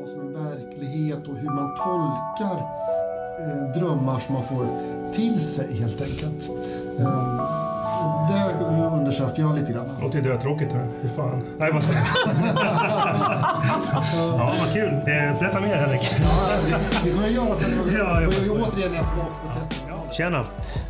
vad som är verklighet och hur man tolkar eh, drömmar som man får till sig helt enkelt. Eh, det undersöker jag lite grann. Det låter ju dötråkigt. Hur fan? Nej, vad Ja, vad kul. Eh, berätta mer, Henrik. Ja, det, det kommer jag göra sen. Ja, jag återigen är jag tillbaka på 1300-talet. Tjena!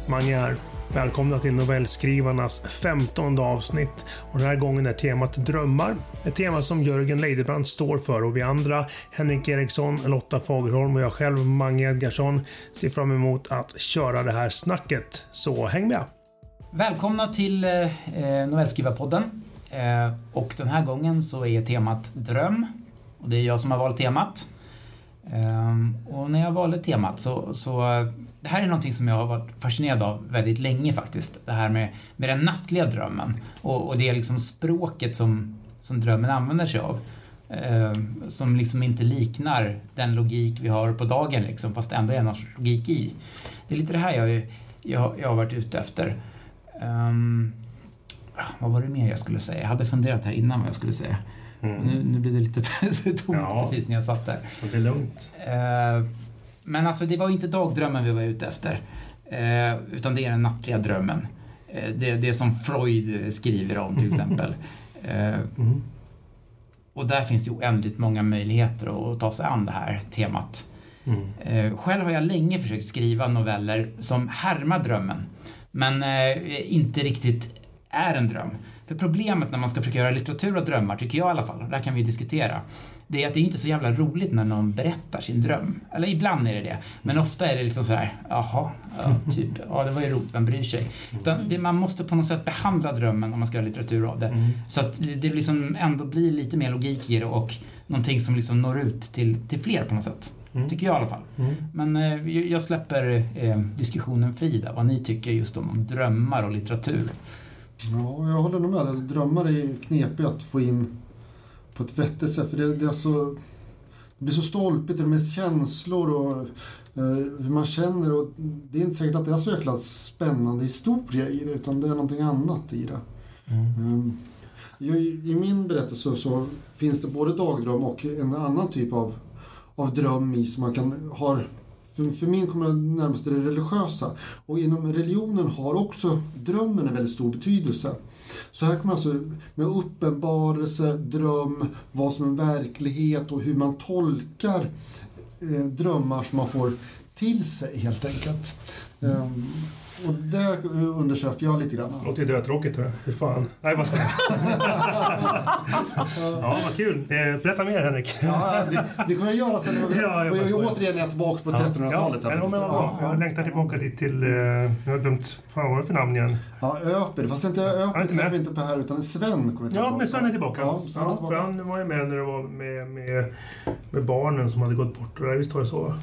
Mange här. Välkomna till novellskrivarnas femtonde avsnitt. Och den här gången är temat drömmar. Ett tema som Jörgen Leidebrand står för och vi andra, Henrik Eriksson, Lotta Fagerholm och jag själv, Mange Edgarsson, ser fram emot att köra det här snacket. Så häng med! Välkomna till eh, Novellskrivarpodden. Eh, och den här gången så är temat dröm. Och det är jag som har valt temat. Eh, och när jag valde temat så, så det här är någonting som jag har varit fascinerad av väldigt länge faktiskt. Det här med, med den nattliga drömmen. Och, och det är liksom språket som, som drömmen använder sig av. Eh, som liksom inte liknar den logik vi har på dagen liksom, fast ändå är någon sorts logik i. Det är lite det här jag, jag, jag har varit ute efter. Um, vad var det mer jag skulle säga? Jag hade funderat här innan vad jag skulle säga. Mm. Nu, nu blir det lite tomt Ja. precis när jag satt där. Det är lugnt. Eh, men alltså det var inte dagdrömmen vi var ute efter. Eh, utan det är den nattliga drömmen. Eh, det, det som Freud skriver om till exempel. Eh, Mm. och där finns det oändligt många möjligheter att ta sig an det här temat. Mm. Eh, själv har jag länge försökt skriva noveller som härmar drömmen. Men eh, inte riktigt är en dröm. För problemet när man ska försöka göra litteratur av drömmar, tycker jag i alla fall, och där kan vi diskutera, det är att det är inte så jävla roligt när någon berättar sin dröm. Eller ibland är det det. Men ofta är det liksom så här, jaha, ja, typ, ja det var ju roligt, vem bryr sig? Utan det, man måste på något sätt behandla drömmen om man ska göra litteratur av det. Mm. Så att det liksom ändå blir lite mer logik i det och någonting som liksom når ut till, till fler på något sätt. Mm. Tycker jag i alla fall. Mm. Men eh, jag släpper eh, diskussionen fri där, vad ni tycker just om, om drömmar och litteratur. Ja, jag håller nog med. Drömmar är ju knepiga att få in på ett vettigt sätt. För det, det, är så, det blir så stolpigt, det med känslor och eh, hur man känner. Och det är inte säkert att det är så jäkla spännande historia i det, utan det är någonting annat i det. Mm. Jag, I min berättelse så finns det både dagdröm och en annan typ av, av dröm i som man kan ha för, för min kommer det närmast det religiösa. Och inom religionen har också drömmen en väldigt stor betydelse. Så här kommer alltså med uppenbarelse, dröm, vad som är verklighet och hur man tolkar eh, drömmar som man får till sig helt enkelt. Ehm, och det undersöker jag lite grann. Det låter ju dötråkigt. Hur fan? Nej, vad Ja, vad kul. Eh, berätta mer, Henrik. Ja, det, det kommer jag göra sen. Ja, jag och jag, återigen är jag tillbaka på Ja, 1300-talet. Ja, ja, men bra. Jag längtar tillbaka dit till... Eh, jag har glömt... Fan, vad var det för namn igen? Ja, Öper. Fast inte Öper inte träffar vi inte på här utan Sven kommer Ja, men Sven är tillbaka. Ja, Sven är Ja, tillbaka. för han var ju med när det var med, med, med barnen som hade gått bort. Och visst var det så?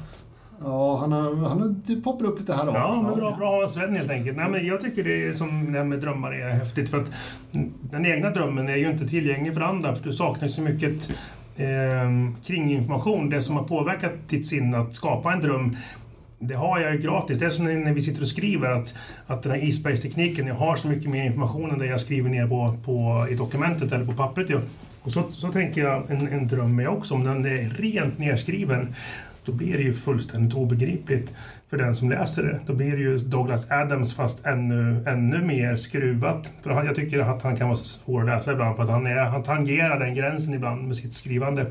Ja, han, har, han har, det poppar upp lite här och. Ja, men bra, bra att Sven helt enkelt. Nej, men jag tycker det är som det här med drömmar är häftigt för att den egna drömmen är ju inte tillgänglig för andra för du saknar så mycket eh, kringinformation. Det som har påverkat ditt sinne att skapa en dröm det har jag ju gratis. Det är som när vi sitter och skriver att, att den här isbergstekniken, jag har så mycket mer information än det jag skriver ner på, på, i dokumentet eller på pappret. ju. Och så, så tänker jag en, en dröm är också, om den är rent nedskriven då blir det ju fullständigt obegripligt för den som läser det. Då blir det ju Douglas Adams fast ännu, ännu mer skruvat. För han, jag tycker att han kan vara svår att läsa ibland för att han, är, han tangerar den gränsen ibland med sitt skrivande.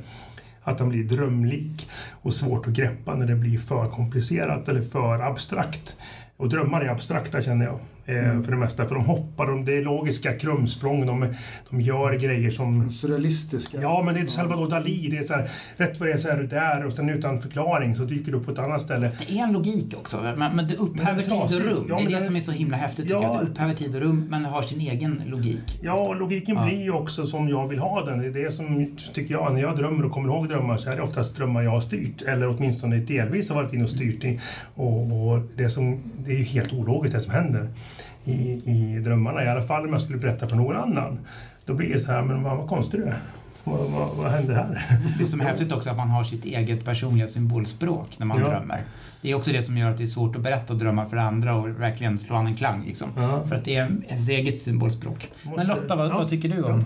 Att han blir drömlik och svårt att greppa när det blir för komplicerat eller för abstrakt. Och drömmar är abstrakta känner jag. Eh, För det mesta. För de hoppar, de, det är logiska krumsprång. De, de gör grejer som Surrealistiska. Ja, men det är Salvador Dalí. Det är så här, rätt vad det är så är du där och sen utan förklaring så dyker du upp på ett annat ställe. Det är en logik också, men, men det upphäver Men det är tid och rum. Ja, det är det det- som är så himla häftigt tycker Ja. jag. Det upphäver tid och rum, men har sin egen logik. Ja, och logiken Ja. blir ju också som jag vill ha den. Det är det som, tycker jag, när jag drömmer och kommer ihåg drömmar så är det oftast drömmar jag har styrt. Eller åtminstone delvis har varit inne och styrt. Och, och det, som, det är ju helt ologiskt det som händer i, i drömmarna. I alla fall om jag skulle berätta för någon annan. Då blir det så här, men vad, vad konstigt du är. Vad, vad, vad hände här? Det som är häftigt också att man har sitt eget personliga symbolspråk när man Ja. drömmer. Det är också det som gör att det är svårt att berätta drömmar för andra och verkligen slå an en klang. Liksom. Ja. För att det är ens eget symbolspråk. Måste- Men Lotta, vad, ja. vad tycker du om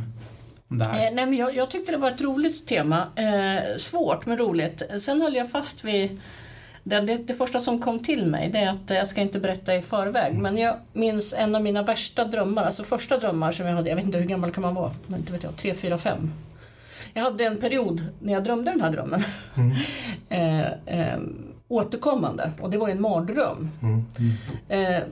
om det här? Eh, nej, men jag, jag tyckte det var ett roligt tema. Eh, svårt men roligt. Sen höll jag fast vid det, det, det, första som kom till mig det är att jag ska inte berätta i förväg men jag minns en av mina värsta drömmar, alltså första drömmar som jag hade, jag vet inte hur gammal kan man vara, men inte vet jag, 3, 4, 5. Jag hade en period när jag drömde den här drömmen. Mm. eh, eh, återkommande och det var en mardröm. Mm. Eh,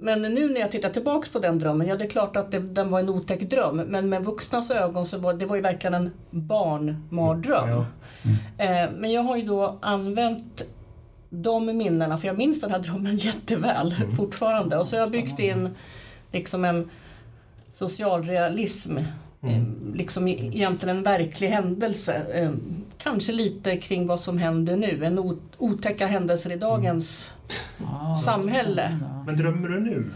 men nu när jag tittar tillbaks på den drömmen, ja det är klart att det, den var en otäck dröm men med vuxnas ögon så var det var ju verkligen en barnmardröm. Ja. Mm. Eh, men jag har ju då använt de minnena, för jag minns den här drömmen jätteväl mm. fortfarande och så har jag byggt in liksom en socialrealism Mm. Eh, liksom egentligen en verklig händelse. Eh, kanske lite kring vad som händer nu. En otäcka händelser i dagens mm. samhälle. Men drömmer du nu?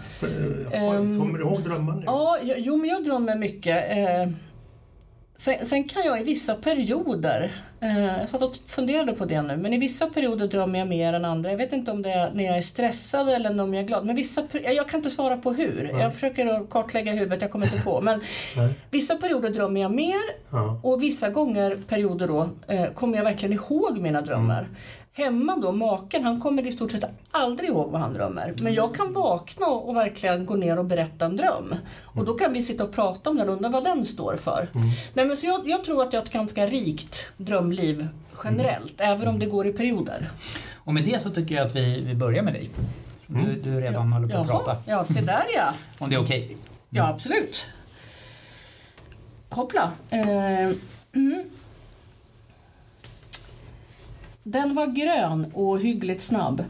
Eh, ehm, kommer du ihåg drömmar nu? Ja, jo men jag drömmer mycket. Sen, sen, kan jag i vissa perioder, eh, jag satt och funderade på det nu, men i vissa perioder drömmer jag mer än andra. Jag vet inte om det är när jag är stressad eller om jag är glad. Men vissa, jag kan inte svara på hur. Nej. Jag försöker kartlägga huvudet, jag kommer inte på. Men vissa perioder drömmer jag mer ja. och vissa gånger, perioder då, eh, kommer jag verkligen ihåg mina drömmar. Mm. Hemma då, maken, han kommer i stort sett aldrig ihåg vad han drömmer. Men jag kan vakna och verkligen gå ner och berätta en dröm. Och då kan vi sitta och prata om den och undra vad den står för. Mm. Nej, men så jag, jag, tror att jag har ett ganska rikt drömliv generellt, mm. även om det går i perioder. Och med det så tycker jag att vi, vi börjar med dig. Du, mm. du redan ja. håller på att prata. Ja, se där ja. Om det är okej? Okay. Ja, absolut. Hoppla. Eh, mm. Den var grön och hyggligt snabb.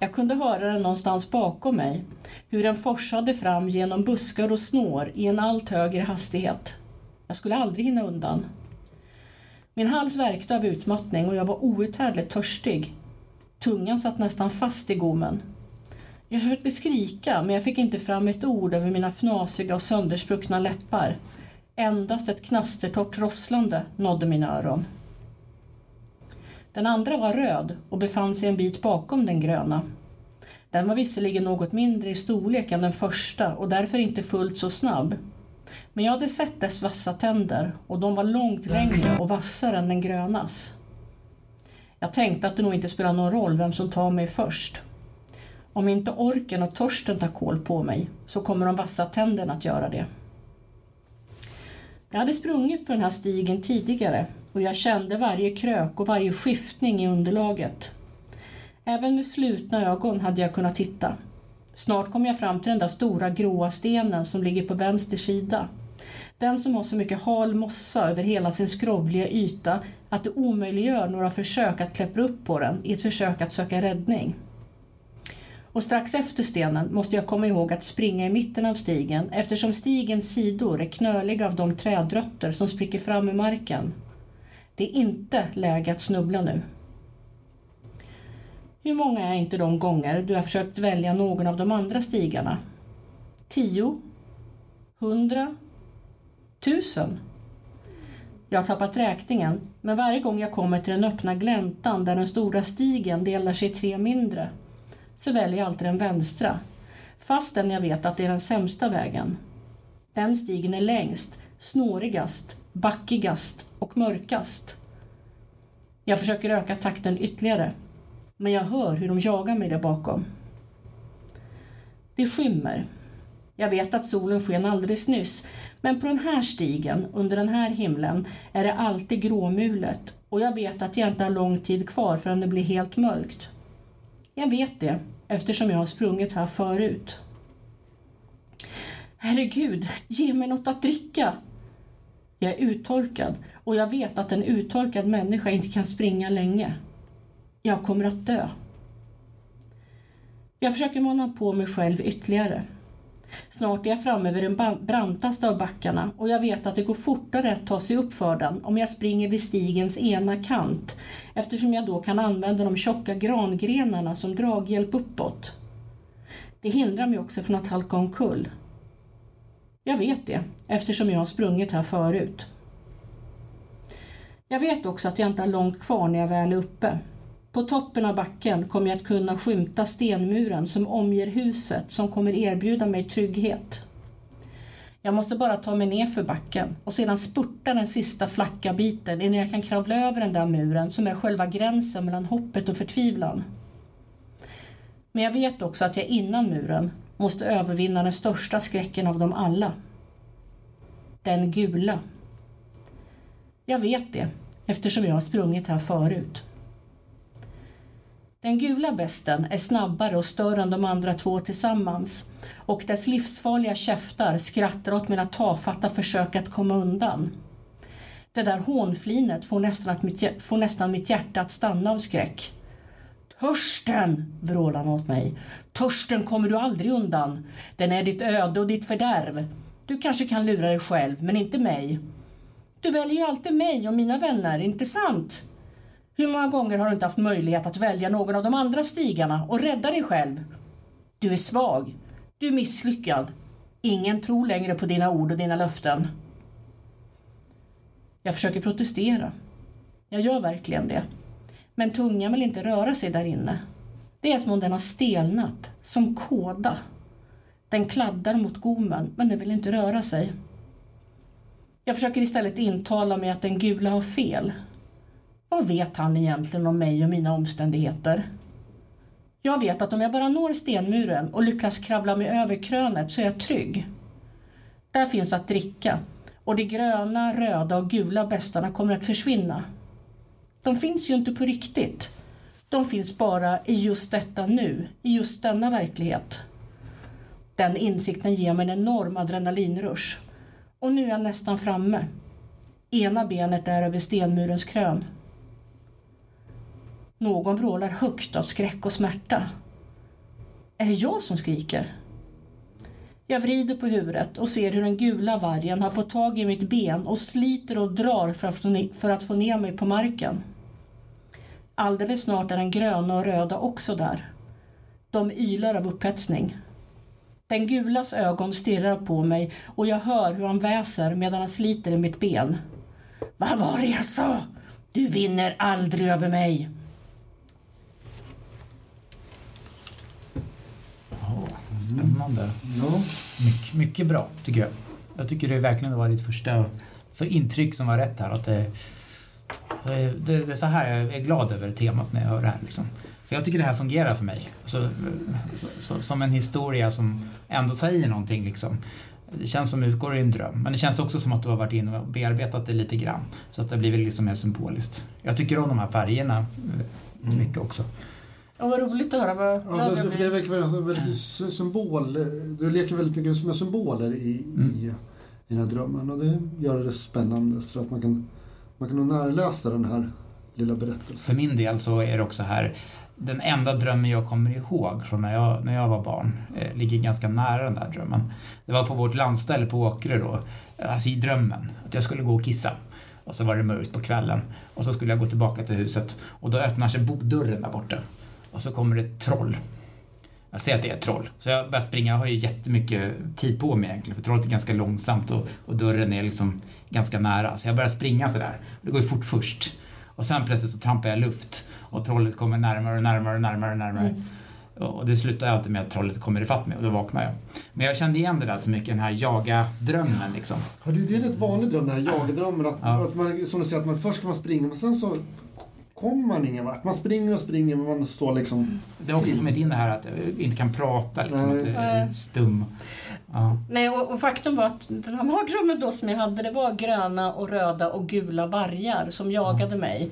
Jag kunde höra den någonstans bakom mig, hur den forsade fram genom buskar och snår i en allt högre hastighet. Jag skulle aldrig hinna undan. Min hals värkte av utmattning och jag var outhärdligt törstig. Tungan satt nästan fast i gommen. Jag försökte skrika, men jag fick inte fram ett ord över mina fnasiga och sönderspruckna läppar. Endast ett knastertorrt rosslande nådde mina öron. Den andra var röd och befann sig en bit bakom den gröna. Den var visserligen något mindre i storlek än den första och därför inte fullt så snabb. Men jag hade sett dess vassa tänder och de var långt längre och vassare än den grönas. Jag tänkte att det nog inte spelar någon roll vem som tar mig först. Om inte orken och törsten tar kål på mig så kommer de vassa tänderna att göra det. Jag hade sprungit på den här stigen tidigare och jag kände varje krök och varje skiftning i underlaget. Även med slutna ögon hade jag kunnat titta. Snart kom jag fram till den där stora gråa stenen som ligger på vänster sida. Den som har så mycket hal mossa över hela sin skrovliga yta att det omöjliggör några försök att klättra upp på den i ett försök att söka räddning. Och strax efter stenen måste jag komma ihåg att springa i mitten av stigen eftersom stigens sidor är knöliga av de trädrötter som spricker fram ur marken. Det är inte läge att snubbla nu. Hur många är inte de gånger du har försökt välja någon av de andra stigarna? Tio? Hundra? Tusen? Jag har tappat räkningen, men varje gång jag kommer till den öppna gläntan där den stora stigen delar sig i tre mindre så väljer jag alltid den vänstra, fastän jag vet att det är den sämsta vägen. Den stigen är längst, snårigast, backigast och mörkast. Jag försöker öka takten ytterligare, men jag hör hur de jagar mig där bakom. Det skymmer. Jag vet att solen sken alldeles nyss, men på den här stigen, under den här himlen, är det alltid gråmulet och jag vet att jag inte har lång tid kvar förrän det blir helt mörkt. Jag vet det eftersom jag har sprungit här förut. Herregud, ge mig något att dricka! Jag är uttorkad och jag vet att en uttorkad människa inte kan springa länge. Jag kommer att dö. Jag försöker mana på mig själv ytterligare. Snart är jag framme vid den brantaste av backarna och jag vet att det går fortare att ta sig upp för den om jag springer vid stigens ena kant eftersom jag då kan använda de tjocka grangrenarna som draghjälp uppåt. Det hindrar mig också från att halka omkull. Jag vet det eftersom jag har sprungit här förut. Jag vet också att jag inte har långt kvar när jag väl är uppe på toppen av backen kommer jag att kunna skymta stenmuren som omger huset som kommer erbjuda mig trygghet. Jag måste bara ta mig ner för backen och sedan spurta den sista flacka biten innan jag kan kravla över den där muren som är själva gränsen mellan hoppet och förtvivlan. Men jag vet också att jag innan muren måste övervinna den största skräcken av dem alla. Den gula. Jag vet det eftersom jag har sprungit här förut. Den gula besten är snabbare och större än de andra två tillsammans och dess livsfarliga käftar skrattar åt mina tafatta försök att komma undan. Det där hånflinet får nästan, att mitt, får nästan mitt hjärta att stanna av skräck. Törsten! vrålar han åt mig. Törsten kommer du aldrig undan. Den är ditt öde och ditt fördärv. Du kanske kan lura dig själv, men inte mig. Du väljer ju alltid mig och mina vänner, inte sant? Hur många gånger har du inte haft möjlighet att välja någon av de andra stigarna och rädda dig själv? Du är svag. Du är misslyckad. Ingen tror längre på dina ord och dina löften. Jag försöker protestera. Jag gör verkligen det. Men tungan vill inte röra sig där inne. Det är som om den har stelnat, som kåda. Den kladdar mot gommen, men den vill inte röra sig. Jag försöker istället intala mig att den gula har fel. Vad vet han egentligen om mig och mina omständigheter? Jag vet att om jag bara når stenmuren och lyckas kravla mig över krönet så är jag trygg. Där finns att dricka och de gröna, röda och gula bästarna kommer att försvinna. De finns ju inte på riktigt. De finns bara i just detta nu, i just denna verklighet. Den insikten ger mig en enorm adrenalinrush. Och nu är jag nästan framme. Ena benet är över stenmurens krön. Någon vrålar högt av skräck och smärta. Är det jag som skriker? Jag vrider på huvudet och ser hur den gula vargen har fått tag i mitt ben och sliter och drar för att få ner mig på marken. Alldeles snart är den gröna och röda också där. De ylar av upphetsning. Den gulas ögon stirrar på mig och jag hör hur han väser medan han sliter i mitt ben. Vad var det jag sa? Du vinner aldrig över mig. Spännande. Ja. Mycket, mycket bra, tycker jag. Jag tycker det verkligen var ditt första för intryck som var rätt här. Att det, det, det är så här jag är glad över temat när jag hör det här. Liksom. För jag tycker det här fungerar för mig. Alltså, så, så, som en historia som ändå säger någonting. Liksom. Det känns som utgår i en dröm. Men det känns också som att du har varit inne och bearbetat det lite grann. Så att det blir liksom mer symboliskt. Jag tycker om de här färgerna mycket också. Och vad roligt att höra. Vad Alltså, för det verkar vara en väldigt sy- symbol. Du leker väldigt mycket med symboler i, i, i den här drömmen och det gör det spännande så att man kan, man kan nog närläsa den här lilla berättelsen. För min del så är det också här den enda drömmen jag kommer ihåg från när jag, när jag var barn eh, ligger ganska nära den där drömmen. Det var på vårt landställe på Åkre då, alltså i drömmen, att jag skulle gå och kissa. Och så var det mörkt på kvällen och så skulle jag gå tillbaka till huset och då öppnar sig bodörren där borta och så kommer det ett troll. Jag ser att det är ett troll, så jag börjar springa. Jag har ju jättemycket tid på mig egentligen för trollet är ganska långsamt och, och dörren är liksom ganska nära. Så jag börjar springa sådär. Det går ju fort först. Och sen plötsligt så trampar jag luft och trollet kommer närmare och närmare och närmare och närmare. Och det slutar alltid med att trollet kommer ifatt mig och då vaknar jag. Men jag kände igen det där så mycket, den här jaga-drömmen liksom. Ja, det är en rätt vanlig dröm, den här jagdrömmen. Att, Ja. att man, som du säger, att man först ska man springa men sen så kommer man ingen vart. Man springer och springer men man står liksom... Det är också som ett in det här att inte kan prata liksom, Nej. att jag är stum. Ja. Nej, och, och faktum var att den här mardrömmen då som jag hade, det var gröna och röda och gula vargar som jagade mig.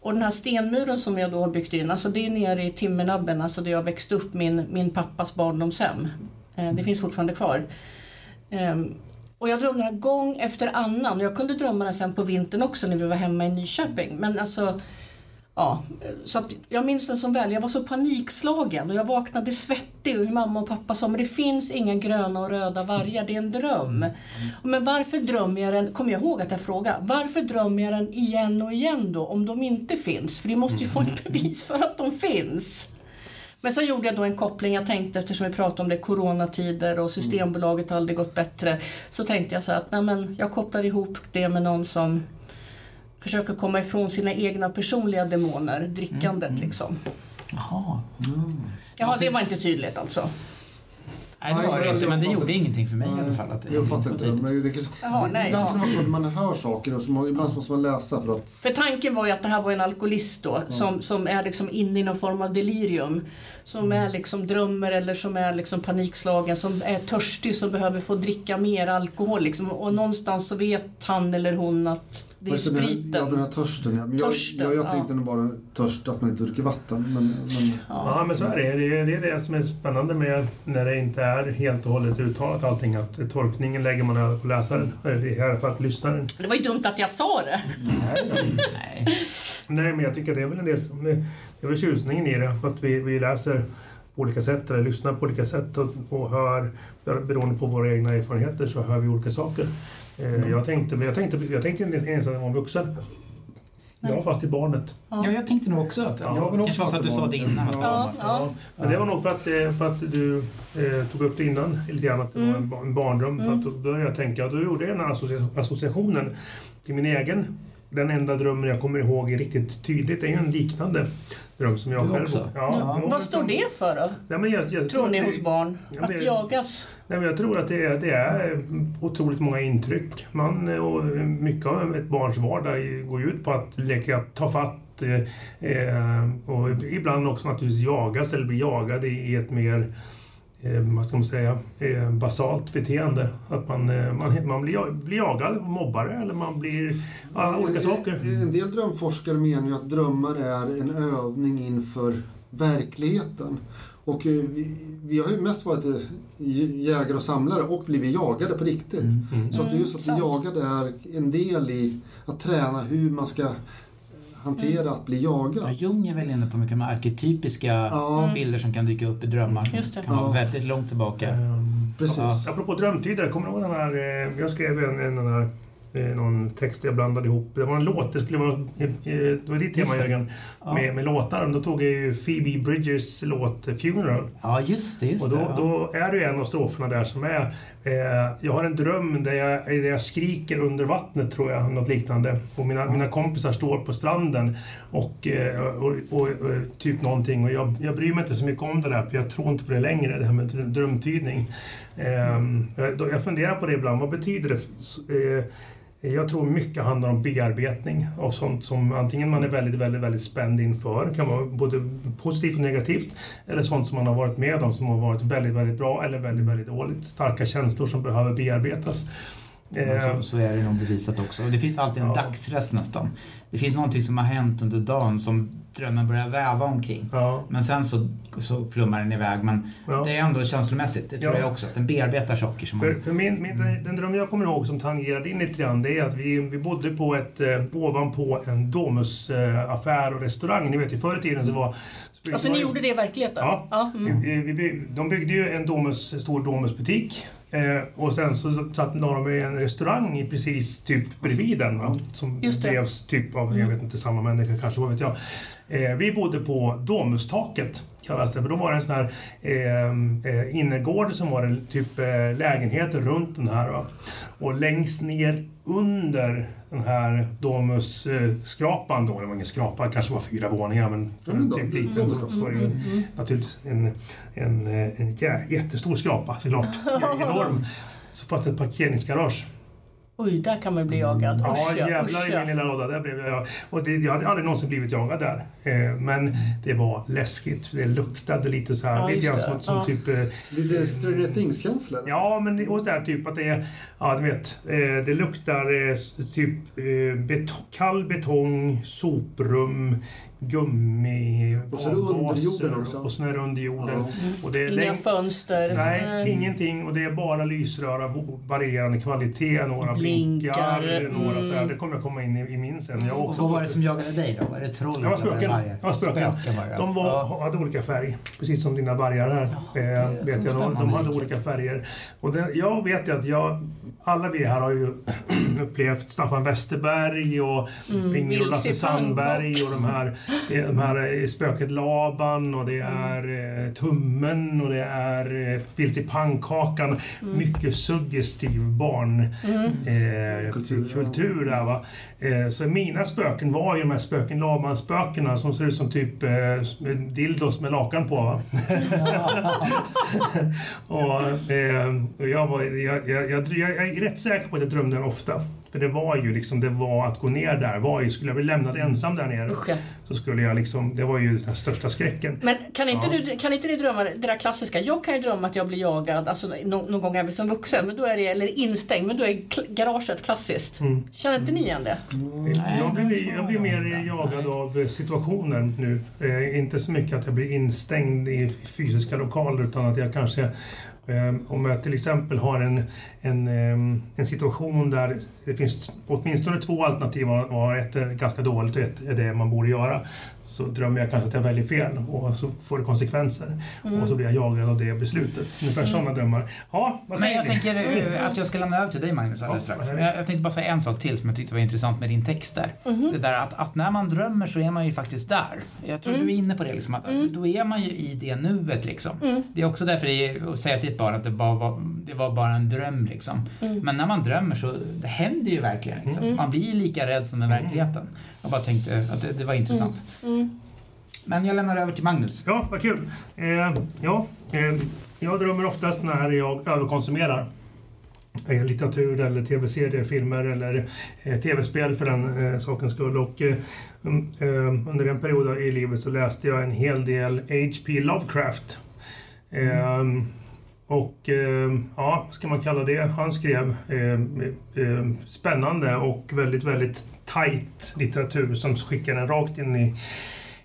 Och den här stenmuren som jag då har byggt in, alltså det är nere i Timmernabben, alltså där jag växte upp, min, min pappas barndomshem. Eh, det finns fortfarande kvar. Ehm, och jag drömde den gång efter annan. Och jag kunde drömma den sen på vintern också när vi var hemma i Nyköping. Men alltså, ja. Så jag minns den som väl. Jag var så panikslagen och jag vaknade svettig och mamma och pappa sa men det finns inga gröna och röda vargar, det är en dröm. Men varför drömmer jag den, kommer jag ihåg att jag frågade, varför drömmer jag den igen och igen då om de inte finns? För det måste ju få ett bevis för att de finns. Men så gjorde jag då en koppling, jag tänkte eftersom vi pratade om det coronatider och Systembolaget har aldrig gått bättre. Så tänkte jag så att nej men, jag kopplar ihop det med någon som försöker komma ifrån sina egna personliga demoner, drickandet liksom. Jaha. Jaha, det var inte tydligt alltså. Nej, det var det inte, men det gjorde ingenting för mig i alla fall. Att Jag fattar inte. Men det kanske, Jaha, nej, ibland ja. kan det vara så att man hör saker och så man, ibland måste man läsa för att... För tanken var ju att det här var en alkoholist då som, som är liksom inne i någon form av delirium. Som är liksom drömmer eller som är liksom panikslagen, som är törstig, som behöver få dricka mer alkohol. Liksom. Och någonstans så vet han eller hon att det är här- Ja, spriten. den här törsten. Ja. Men jag, Törsten, jag, jag ja. tänkte nog bara törst att man inte dricker vatten. Men, men, Ja, men så är det. Det är det, är det som är spännande med när det inte är helt och hållet uttalat allting. Att tolkningen lägger man över på läsaren. Eller i alla fall lyssnaren. Det var ju dumt att jag sa det. Nej. Nej, men jag tycker att det är väl en del som... Det är väl tjusningen i det. Att vi, vi läser på olika sätt eller lyssnar på olika sätt och, och hör, beroende på våra egna erfarenheter, så hör vi olika saker. Eh, jag, tänkte, jag, tänkte, jag tänkte inte ens att jag var en vuxen. Jag var fast i barnet. Ja, jag tänkte nog också att... Ja, jag var nog kanske var för att du sa det innan. Ja, ja. Ja, men det var nog för att, eh, för att du eh, tog upp det innan, lite grann, att det var en, ba- en barndröm. För att då började jag tänka, och då gjorde jag den här associa- associationen till min egen. Den enda drömmen jag kommer ihåg riktigt tydligt är ju en liknande dröm som jag Du själv... också? Ja, Ja. Vad står det för då? Ja, men jag, jag Tror ni att det- hos barn? Ja, men- Att jagas? Nej, men jag tror att det är, det är otroligt många intryck. Man, och mycket av ett barns vardag går ju ut på att leka ta fatt eh, eh, och ibland också naturligtvis jagas eller bli jagad i, i ett mer vad ska man säga, eh, basalt beteende. Att man, eh, man, man blir, jag- blir jagad, mobbare eller man blir ja, olika saker. En del drömforskare menar ju att drömmar är en övning inför verkligheten. Och eh, vi, vi har ju mest varit eh, jägare och samlare och blivit jagade på riktigt. Mm. Mm. Så att det är just att bli sant. jagad är en del i att träna hur man ska hantera att bli Ja, jagad. Jung är väl inne på mycket med arketypiska Ja, bilder som kan dyka upp i drömmar. Just det. kan vara Ja. väldigt långt tillbaka. Ehm, precis. Ja. Apropå drömtider, kommer du ihåg den här... eh, Jag skrev en, en den här, någon text jag blandade ihop. Det var en låt, det skulle vara... eh, eh, Det var ditt tema. Jörgen, med, med låtar. Då tog jag ju Phoebe Bridgers låt eh, Funeral. ja, just det. Just Och då, det ja. då är det ju en av stroferna där som är eh, Jag har en dröm där jag, där jag skriker under vattnet, tror jag. Något liknande. Och mina, mina kompisar står på stranden och, eh, och, och, och typ någonting. Och jag, jag bryr mig inte så mycket om det där, för jag tror inte på det längre, det här med drö- drömtydning. Eh, då, jag funderar på det ibland. Vad betyder det? Eh, jag tror mycket handlar om bearbetning av sånt som antingen man är väldigt, väldigt, väldigt spänd inför, kan vara både positivt och negativt, eller sånt som man har varit med om som har varit väldigt, väldigt bra eller väldigt, väldigt dåligt. Starka känslor som behöver bearbetas. Men Eh, så, så är det nog bevisat också. Och det finns alltid en Ja. dagsrest nästan. Det finns någonting som har hänt under dagen som drömmen börjar väva omkring. ja, Men sen så, så flummar den iväg. Men ja. det är ändå känslomässigt. Det tror Ja. jag också. Att den bearbetar saker som För, man... för min, min, den, den dröm jag kommer ihåg som tangerade in lite grann, det är att vi, vi bodde på ett, eh, ovanpå en Domus-affär eh, och restaurang. Ni vet ju förr i tiden så var... så Alltså var ni gjorde det i verkligheten? Ja. ja mm. Vi, vi, de byggde ju en Domus, stor Domusbutik. Eh, och sen så satt la de en restaurang i precis typ bredvid den. Va? Som Just det. drevs typ av, jag vet inte, samma människa kanske, vad vet jag. Eh, vi bodde på Domustaket, kallas det. För då var det en sån här eh, eh, innergård som var det typ eh, lägenheter runt den här. Va? Och längst ner under den här Domus-skrapan då, det var ingen skrapa, det kanske var fyra våningar, men för en då- typ liten så, så var det ju naturligtvis en, en, eh, en jä- jättestor skrapa såklart. Enorm. Så fanns det ett parkeringsgarage. Oj, där kan man bli jagad. Ja, Usch ja, jävlar usch i min lilla låda. Där blev jag. Och det, jag hade aldrig någonsin blivit jagad där. Eh, men det var läskigt. Det luktade lite så här. Ja, lite grann det. som, som Ja. typ... Eh, Lite Stranger Things-känsla. Ja, men det- och där typ att det är... Ja, du vet. Eh, det luktar typ beto kall betong, soprum, gummi, Och så är det under avgaser jorden också. Och det under jorden. Ja. Och det är Inga läng- fönster. Nej, ingenting. Och det är bara lysrör av varierande kvalitet. Några blinkar, Blinkar, några mm. så här. Det kommer jag komma in i, i min sen. Jag har Och också vad var det som jagade dig då? Var det troll? Det var spöken. Det var spöken. De var, ja. hade olika färg, precis som dina vargar här. det eh, vet jag, de, de hade olika färger. Och det, jag vet ju att jag alla vi här har ju upplevt Staffan Westerberg och Mm, Inger och Lasse Sandberg och de här, eh, de här eh, Spöket Laban och det är eh, Tummen och det är eh, Vilse i pannkakan. Mycket suggestiv barn eh, Kultur, kultur, ja. där va. Eh, så mina spöken var ju de här Spöken Laban-spökena som ser ut som typ eh, dildos med lakan på va. och, eh, och jag, var, jag, jag, jag, jag är rätt säker på att jag drömde den ofta. För det var ju liksom, det var att gå ner där. Var ju, skulle jag bli lämnad ensam där nere Usch, ja. så skulle jag liksom, det var ju den största skräcken. Men kan inte, Ja. du, kan inte ni drömma det där klassiska? Jag kan ju drömma att jag blir jagad alltså, någon, någon gång även som vuxen, men då är det, eller instängd, men då är garaget klassiskt. Mm. Känner inte ni igen det? Nej, jag blir, jag blir mer jagad Nej. av situationen nu. Eh, inte så mycket att jag blir instängd i fysiska lokaler utan att jag kanske Ehm, om jag till exempel har en, en, ehm, en situation där det finns åtminstone två alternativ och ett är ganska dåligt och ett är det man borde göra. Så drömmer jag kanske att jag väljer fel och så får det konsekvenser. Mm. Och så blir jag jagad av det beslutet. Ungefär sådana drömmar. Ja, vad Men säger jag ni? tänker eh, att jag ska lämna över till dig Magnus alldeles Ja, strax. Men är Jag, jag tänkte bara säga en sak till som jag tyckte var intressant med din text där. Mhm. Det där att, att när man drömmer så är man ju faktiskt där. Jag tror Mm. du är inne på det liksom, att då är man ju i det nuet liksom. Mm. Det är också därför det är att säga till ett barn att det, bara var, det var bara en dröm liksom. Mm. Men när man drömmer så det händer ju verkligen. Liksom. Mm. Man blir ju lika rädd som i verkligheten. Jag bara tänkte att det, det var intressant. Mm. Men jag lämnar över till Magnus. Ja, vad kul. Eh, ja, eh, jag drömmer oftast när jag överkonsumerar. Eh, litteratur eller tv-serier, filmer eller eh, tv-spel för den eh, sakens skull. Och, eh, um, eh under en period i livet så läste jag en hel del H.P. Lovecraft. Eh, och eh, ja, vad ska man kalla det? Han skrev eh, eh, spännande och väldigt, väldigt tight litteratur som skickar en rakt in i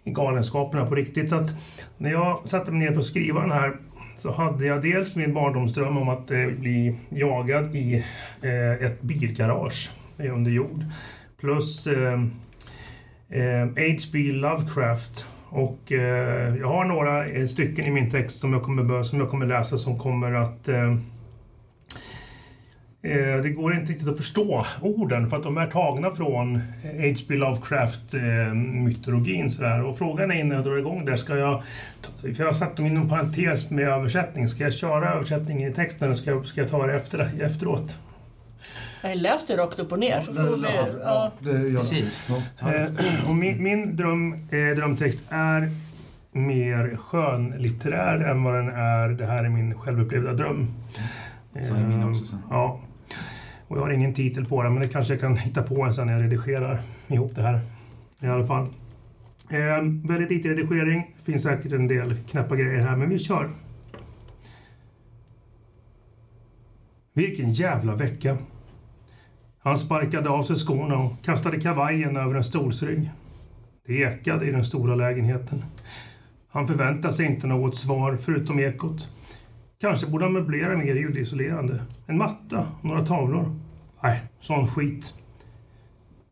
i galenskaperna på riktigt. Så att när jag satte mig ner för att skriva den här så hade jag dels min barndomsdröm om att eh, bli jagad i eh, ett bilgarage under jord. Plus eh, eh, H.P. Lovecraft. Och eh, jag har några eh, stycken i min text som jag kommer, som jag kommer läsa som kommer att eh, eh, Det går inte riktigt att förstå orden för att de är tagna från H.P. Lovecraft-mytologin. Eh, eh Och frågan är innan jag drar igång där, ska jag... För jag har satt dem inom parentes med översättning. Ska jag köra översättningen i texten eller ska jag, ska jag ta det efter, efteråt? Jag läs det rakt upp och ner. Ja, ja. det. Precis. Eh, och min min dröm, eh, drömtext är mer skönlitterär än vad den är Det här är min självupplevda dröm. Så är min också, så. Eh, Ja. Och jag har ingen titel på den, men det kanske jag kan hitta på en sen när jag redigerar ihop det här. I alla fall. Eh, väldigt lite redigering. finns säkert en del knäppa grejer här, men vi kör. Vilken jävla vecka. Han sparkade av sig skorna och kastade kavajen över en stolsrygg. Det ekade i den stora lägenheten. Han förväntade sig inte något svar förutom ekot. Kanske borde han möblera mer ljudisolerande. En matta och några tavlor. Nej, sån skit.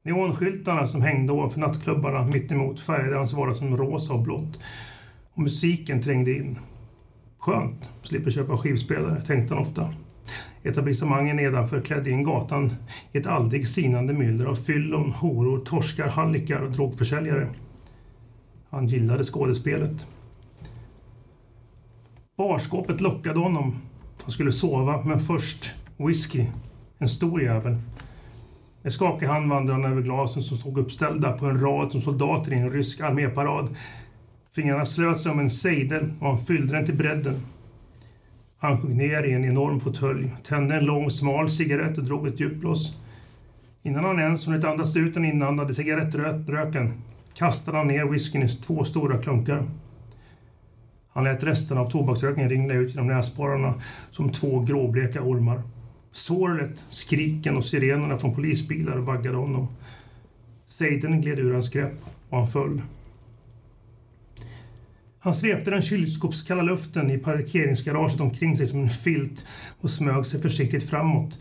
Neonskyltarna som hängde ovanför nattklubbarna mittemot färgade hans vardag som rosa och blått. Och musiken trängde in. Skönt, slipper köpa skivspelare, tänkte han ofta. Etablissemangen nedanför klädde in gatan i ett aldrig sinande myller av fyllon, horor, torskar, hallickar och drogförsäljare. Han gillade skådespelet. Barskåpet lockade honom. Han skulle sova, men först whisky. En stor jävel. Med skakig hand vandrade han över glasen som stod uppställda på en rad som soldater i en rysk arméparad. Fingrarna slöt sig om en sejdel och han fyllde den till bredden. Han sjönk ner i en enorm fåtölj, tände en lång smal cigarett och drog ett djupblås. Innan han ens hunnit andas ut den inandade cigarettröken kastade han ner whiskyn i två stora klunkar. Han lät resten av tobaksröken ringla ut genom näsborrarna som två gråbleka ormar. Sorlet, skriken och sirenerna från polisbilar vaggade honom. Sejden gled ur hans grepp och han föll. Han svepte den kylskåpskalla luften i parkeringsgaraget omkring sig som en filt och smög sig försiktigt framåt.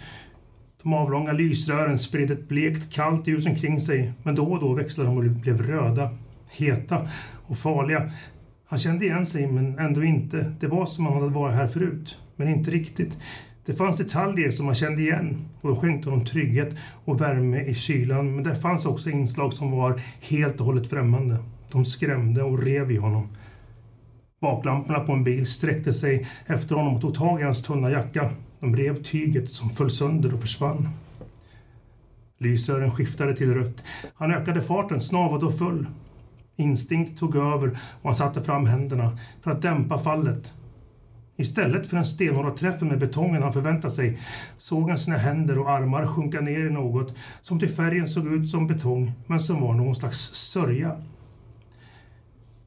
De avlånga lysrören spred ett blekt kallt ljus omkring sig men då och då växlade de och blev röda, heta och farliga. Han kände igen sig men ändå inte. Det var som om han hade varit här förut, men inte riktigt. Det fanns detaljer som han kände igen och de skänkte honom trygghet och värme i kylan. Men det fanns också inslag som var helt och hållet främmande. De skrämde och rev i honom. Baklamporna på en bil sträckte sig efter honom och tog tag i hans tunna jacka. De rev tyget som föll sönder och försvann. Lysrören skiftade till rött. Han ökade farten, snavade och föll. Instinkt tog över och han satte fram händerna för att dämpa fallet. Istället för den stenhårda träffen med betongen han förväntat sig såg han sina händer och armar sjunka ner i något som till färgen såg ut som betong men som var någon slags sörja.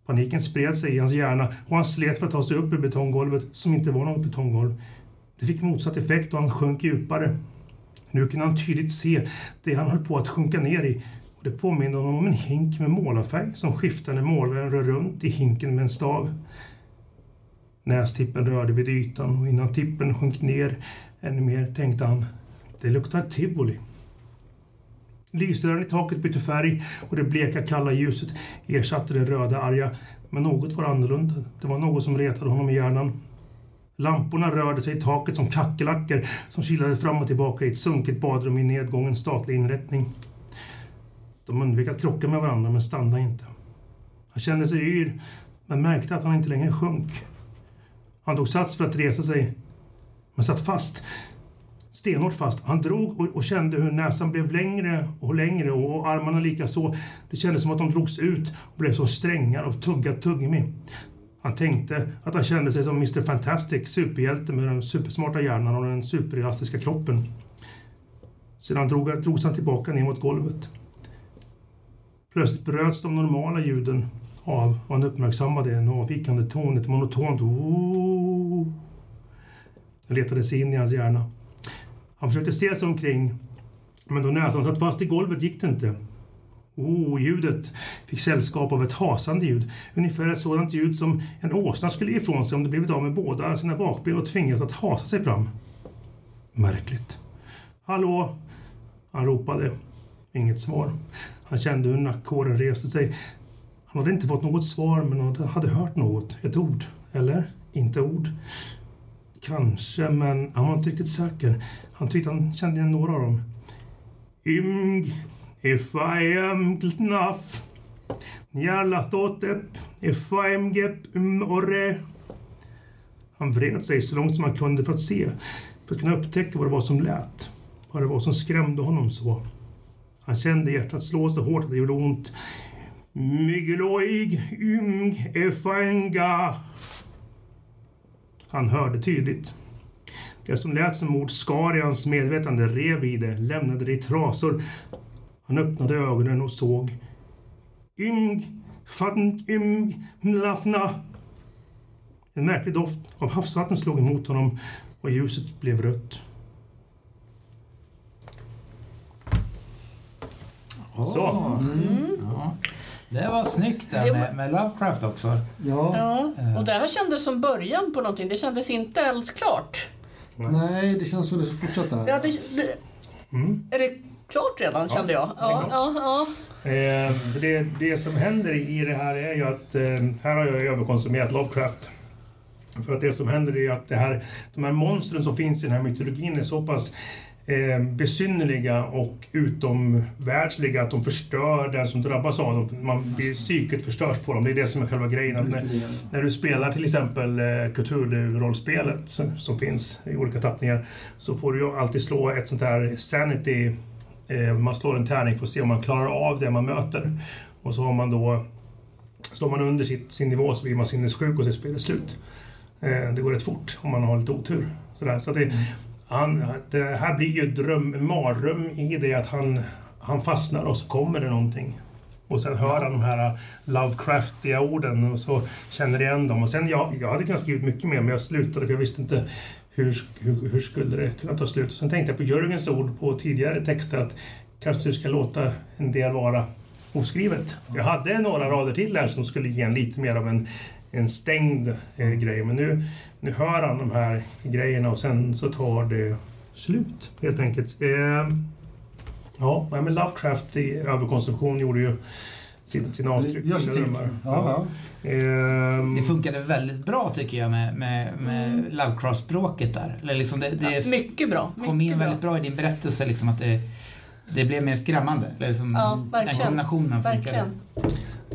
Paniken spred sig i hans hjärna och han slet för att ta sig upp ur betonggolvet som inte var något betonggolv. Det fick motsatt effekt och han sjönk djupare. Nu kunde han tydligt se det han höll på att sjunka ner i och det påminde honom om en hink med målarfärg som skiftade när målaren rör runt i hinken med en stav. Nästippen rörde vid ytan och innan tippen sjönk ner ännu mer tänkte han det luktar tivoli. Lysrören i taket bytte färg och det bleka kalla ljuset ersatte det röda arga. Men något var annorlunda. Det var något som retade honom i hjärnan. Lamporna rörde sig i taket som kackerlackor som kilade fram och tillbaka i ett sunkigt badrum i nedgången statlig inrättning. De undvek att krocka med varandra men stannade inte. Han kände sig yr men märkte att han inte längre sjönk. Han tog sats för att resa sig men satt fast stenhårt fast. Han drog och, och, kände hur näsan blev längre och längre och armarna lika så. Det kändes som att de drogs ut och blev som strängar och tuggat tuggummi. Han tänkte att han kände sig som Mr Fantastic, superhjälte med den supersmarta hjärnan och den superelastiska kroppen. Sedan drog, drogs han tillbaka ner mot golvet. Plötsligt bröts de normala ljuden av och han uppmärksammade en avvikande ton, ett monotont oh. Den letade sig in i hans hjärna. Han försökte se sig omkring, men då näsan satt fast i golvet gick det inte. Oh, ljudet fick sällskap av ett hasande ljud. Ungefär ett sådant ljud som en åsna skulle ge ifrån sig om det blivit av med båda sina bakben och tvingats att hasa sig fram. Märkligt. Hallå? Han ropade. Inget svar. Han kände hur nackhåren reste sig. Han hade inte fått något svar, men han hade hört något. Ett ord. Eller? Inte ord. Kanske, men han var inte riktigt säker. Han tyckte han kände igen några av dem. Ymg, if I am gnaf. Njala thotep, if I am gep um orre. Han vred sig så långt som han kunde för att se, för att kunna upptäcka vad det var som lät. Vad det var som skrämde honom så. Han kände hjärtat slå så hårt att det gjorde ont. Mygeloig, ymg, efanga. Han hörde tydligt. Det som lät som ord skar i hans medvetande, rev i det, lämnade det i trasor. Han öppnade ögonen och såg. Ymg, fadnk, ymg, mlafna. En märklig doft av havsvatten slog emot honom och ljuset blev rött. Så. Ah. Mm. Ja. Det var snyggt där med, med Lovecraft också. Ja. Ja, och det här kändes som början på någonting. Det kändes inte alls klart. Nej, det känns som det fortsätter. Ja, det, det, Mm. är det klart redan, Ja, kände jag? Ja, ja, ja. Eh, det, det som händer i det här är ju att eh, här har jag överkonsumerat Lovecraft. För att det som händer är att det här, de här monstren som finns i den här mytologin är så pass eh, besynnerliga och utomvärldsliga att de förstör den som drabbas av dem. Man blir, psyket förstörs på dem. Det är det som är själva grejen. Att när, när du spelar till exempel eh, Cthulhu-rollspelet som, som finns i olika tappningar så får du ju alltid slå ett sånt här sanity Eh, man slår en tärning för att se om man klarar av det man möter. Och så har man då... Slår man under sitt, sin nivå så blir man sinnessjuk och så är spelet slut. Eh, det går rätt fort om man har lite otur. Sådär. Så det, han, det här blir ju dröm, mardröm i det att han, han fastnar och så kommer det någonting. Och sen hör han de här Lovecraftiga orden och så känner igen dem. Och sen, jag, jag hade kunnat skrivit mycket mer men jag slutade för jag visste inte hur, hur, hur skulle det kunna ta slut? Och sen tänkte jag på Jörgens ord på tidigare texter att kanske du ska låta en del vara oskrivet. Jag hade några rader till här som skulle ge en lite mer av en, en stängd eh, grej. Men nu, nu hör han de här grejerna och sen så tar det slut helt enkelt. Eh, ja, men Lovecraft i överkonsumtion gjorde ju sin, sina avtryck. Sina sig till. drömmar. Ja, ja. Ehm, Det funkade väldigt bra tycker jag med, med, med Lovecraft-språket där. Eller liksom det, det Mycket bra. kom Mycket in bra. väldigt bra i din berättelse liksom att det, det blev mer skrämmande. Eller liksom Ja, Den verkligen. kombinationen funkade. Verkligen.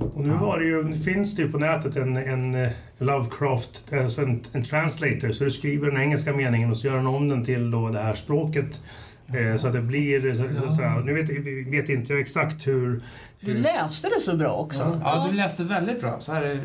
Och nu var det ju, finns det ju på nätet en, en eh, Lovecraft, alltså en, en translator, så du skriver den engelska meningen och så gör den om den till då det här språket. Eh, så att det blir... Så, så här, nu vet, vet inte jag exakt hur... Du hur läste det så bra också. Ja, du läste väldigt bra. Så här,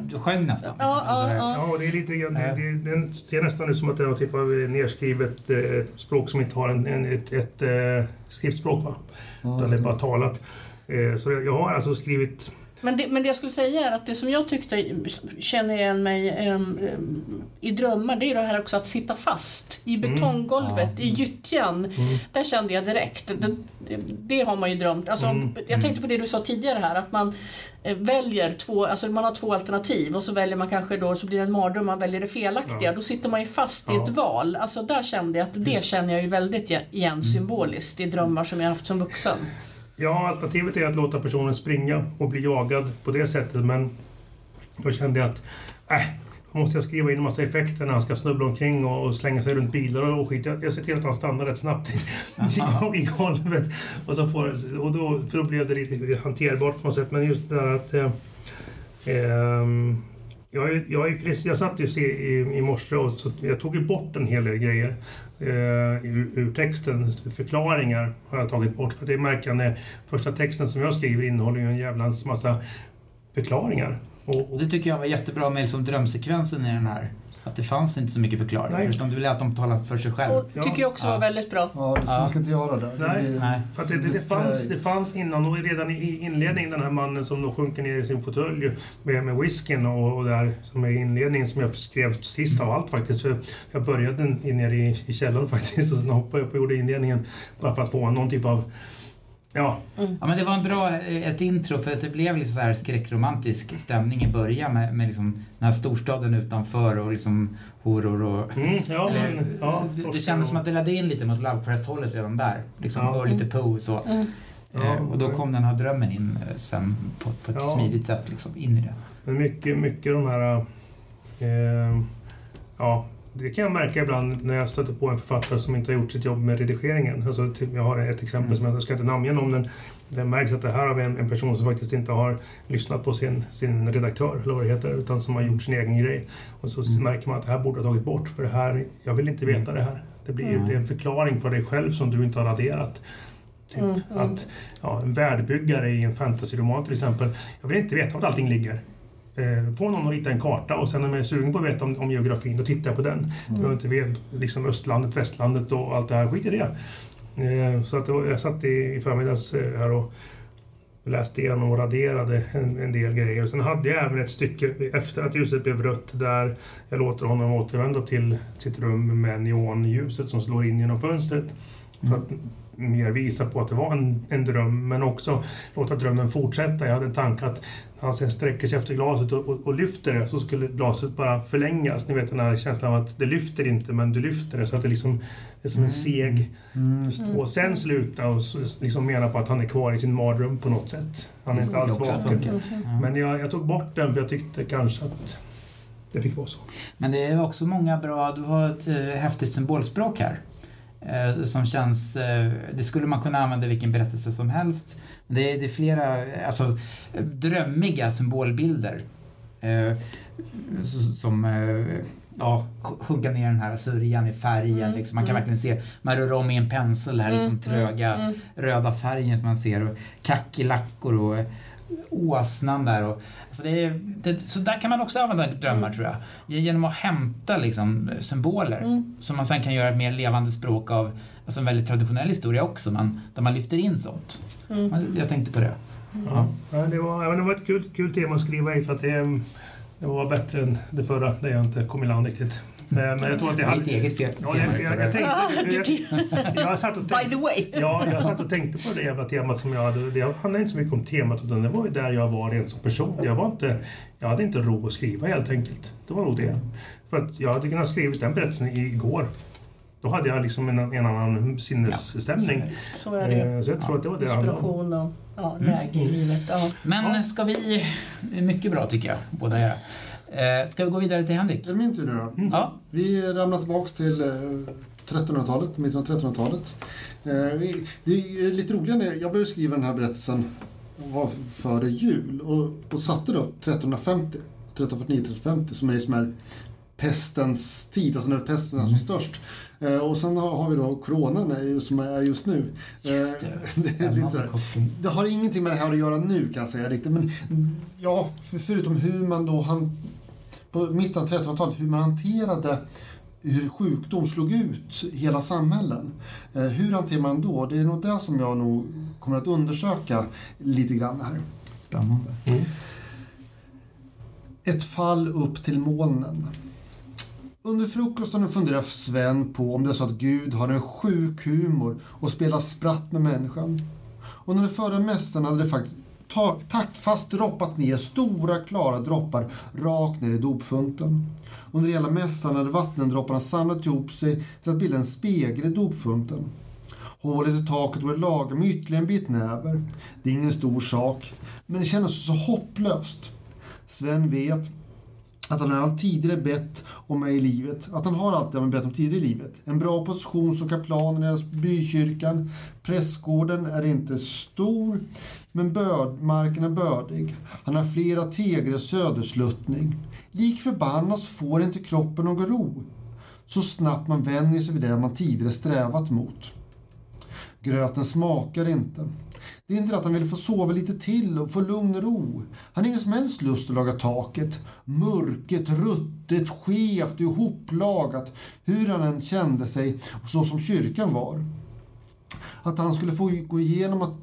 du sjöng nästan. Ja, ja, Så här. ja. Ja, det är lite grann, det, det, den ser nästan ut som att det är någon typ av nerskrivet eh, språk som inte har en, en, ett, ett eh, skriftspråk. Va? Utan det är bara talat. Eh, så jag, jag har alltså skrivit... Men det, men det jag skulle säga är att det som jag tyckte känner igen mig em, i drömmar, det är det här också att sitta fast i betonggolvet, Ja. i gyttjan. Där kände jag direkt, det, det, det har man ju drömt. Alltså, Mm. Jag tänkte på det du sa tidigare här, att man eh, väljer två, alltså man har två alternativ och så väljer man kanske då, så blir det en mardröm, man väljer det felaktiga. Ja. Då sitter man ju fast i Ja. ett val. Alltså där kände jag att det känner jag ju väldigt igen symboliskt i drömmar som jag haft som vuxen. Ja, alternativet är att låta personen springa och bli jagad på det sättet, men då kände jag att äh, då måste jag skriva in en massa effekter när han ska snubbla omkring och, och slänga sig runt bilar och skit. Jag, jag ser till att han stannar rätt snabbt i, i, i golvet. Och, så får, och då, för då blev det lite hanterbart på något sätt. Men just det där att... Eh, eh, jag, jag, jag, jag satt ju i, i, i morse och så, jag tog ju bort en hel del grejer Eh, ur, texten. Förklaringar har jag tagit bort. För det märker jag när första texten som jag skriver innehåller ju en jävlans massa förklaringar. Och, Och det tycker jag var jättebra med liksom drömsekvensen i den här. Att det fanns inte så mycket förklaringar, Nej. utan du ville att de talade för sig själv. Och Ja. tycker jag också Ja. var väldigt bra. Ja, det, så Ja. man ska inte göra det. det Nej. Nej. För att det, det, det, fanns, det fanns innan, och redan i inledningen, den här mannen som då sjunker ner i sin fåtölj med, med whiskyn och, och där som är inledningen som jag skrev sist av allt faktiskt. För jag började nere i, i källaren faktiskt och sen hoppade jag upp och gjorde inledningen bara för att få någon typ av... Ja, Ja, men det var en bra, eh, ett intro för att det blev liksom så här skräckromantisk stämning i början med, med liksom den här storstaden utanför och liksom horor och... mm, ja, eller, men, ja det, det kändes som att det ledde in lite mot Lovecraft-hållet redan där. Liksom, Ja. och lite Poe och så. Mm. Ja, Eh, och då kom den här drömmen in eh, sen på, på ett Ja. smidigt sätt liksom, in i det. Men mycket, mycket de här... Eh, ja, det kan jag märka ibland när jag stöter på en författare som inte har gjort sitt jobb med redigeringen. Alltså, typ, jag har ett exempel Mm. som jag ska inte namnge någon, men det märks att det här har vi en, en person som faktiskt inte har lyssnat på sin, sin redaktör, eller vad det heter, utan som har gjort sin egen grej. Och så Mm. märker man att det här borde ha tagit bort, för det här, jag vill inte veta det här. Det, blir, Mm. det är en förklaring för dig själv som du inte har raderat. Typ Mm, mm. att ja, en världbyggare i en fantasyroman till exempel, jag vill inte veta vart allting ligger. Eh, få någon att rita en karta och sen om jag är sugen på att veta om, om geografin, då tittar jag på den. Jag behöver inte veta liksom östlandet, västlandet och allt det här. Skit i det. Eh, så att det var, jag satt i, i förmiddags eh, här och läste igenom och raderade en, en del grejer. Sen hade jag även ett stycke efter att ljuset blev rött där jag låter honom återvända till sitt rum med neonljuset som slår in genom fönstret. För att mer visa på att det var en, en dröm, men också låta drömmen fortsätta. Jag hade en tanke att när han sen sträcker sig efter glaset och, och, och lyfter det så skulle glaset bara förlängas. Ni vet den här känslan av att det lyfter inte, men du lyfter det. Så att det, liksom, det är som en seg Mm, just det. och sen sluta och liksom mena på att han är kvar i sin mardröm på något sätt. Han är inte alls vaken. Ja. Men jag, jag tog bort den för jag tyckte kanske att det fick vara så. Men det är också många bra, du har ett eh, häftigt symbolspråk här. Eh, som känns, eh, det skulle man kunna använda i vilken berättelse som helst. Det är, det är flera, alltså drömmiga symbolbilder. Eh, som, ja, sj- sjunka ner den här sörjan i färgen. Mm, Liksom. Man kan mm. verkligen se, man rör om i en pensel, här liksom Mm, tröga mm, röda färgen som man ser och kackerlackor och åsnan där. Och, alltså det är, det, så där kan man också använda drömmar tror jag. Genom att hämta liksom, symboler Mm. som man sen kan göra ett mer levande språk av alltså en väldigt traditionell historia också, men där man lyfter in sånt. Mm. Jag tänkte på det. Ja. Ja, det, var, ja, det var ett kul, kul tema att skriva i för att det, det var bättre än det förra där jag inte kom i land riktigt. Eh, Men jag tror att det är ditt eget fel. Ja, jag, jag, jag, tänkte, jag, jag, satt och By tänkte, the way. Ja, jag satt och tänkte på det jävla temat som jag hade. Det handlade inte så mycket om temat utan det var ju där jag var rent som person. Jag, var inte, jag hade inte ro att skriva helt enkelt. Det var nog det. För att jag hade kunnat skrivit den berättelsen igår. då hade jag liksom en, en annan sinnesstämning. Så är det ju. Eh, Så jag tror att det var det det handlade om. Inspiration och ja, Mm. läge i livet. Ja. Men ska vi... Mycket bra tycker jag, båda era. Eh, ska vi gå vidare till Henrik? Är det min tur nu då? Ja. Vi ramlar tillbaks till eh, 1300-talet, mitten av 1300-talet. Eh, Det är lite roligare, jag började skriva den här berättelsen var före jul och, och satte då 1350, 1349-1350 som är, som är pestens tid, alltså när pesten är som störst. Eh, Och sen har har vi då coronan är som är just nu. Just Eh, det. det är lite koppling. Det har ingenting med det här att göra nu kan jag säga riktigt. Men ja, för, förutom hur man då han, på mitten av 1300-talet, hur man hanterade hur sjukdom slog ut hela samhällen. Eh, hur hanterar man då? Det är nog det som jag nog kommer att undersöka lite grann här. Spännande. Mm. Ett fall upp till molnen. Under frukosten funderar Sven på om det är så att Gud har en sjuk humor och spelar spratt med människan. Och när det förra mästaren hade det faktiskt ta- taktfast droppat ner stora klara droppar rakt ner i dopfunten. Under hela mässan hade vattendropparna samlat ihop sig till att bilda en spegel i dopfunten. Hålet i taket var lagom med ytterligare en bit näver. Det är ingen stor sak, men det kändes så hopplöst. Sven vet att han har tidigare bett om mig i livet. Att han har allt det han bett om tidigare i livet. En bra position som kaplan i deras bykyrkan. Prästgården är inte stor, men börd, marken är bördig. Han har flera tegrer södersluttning. Lik förbannat får inte kroppen någon ro. Så snabbt man vänjer sig vid det man tidigare strävat mot. Gröten smakar inte. Det är inte det att han vill få sova lite till och få lugn och ro. Han har ingen som helst lust att laga taket. Mörket, ruttet, skevt och ihoplagat. Hur han än kände sig, så som kyrkan var. Att han skulle få gå igenom att,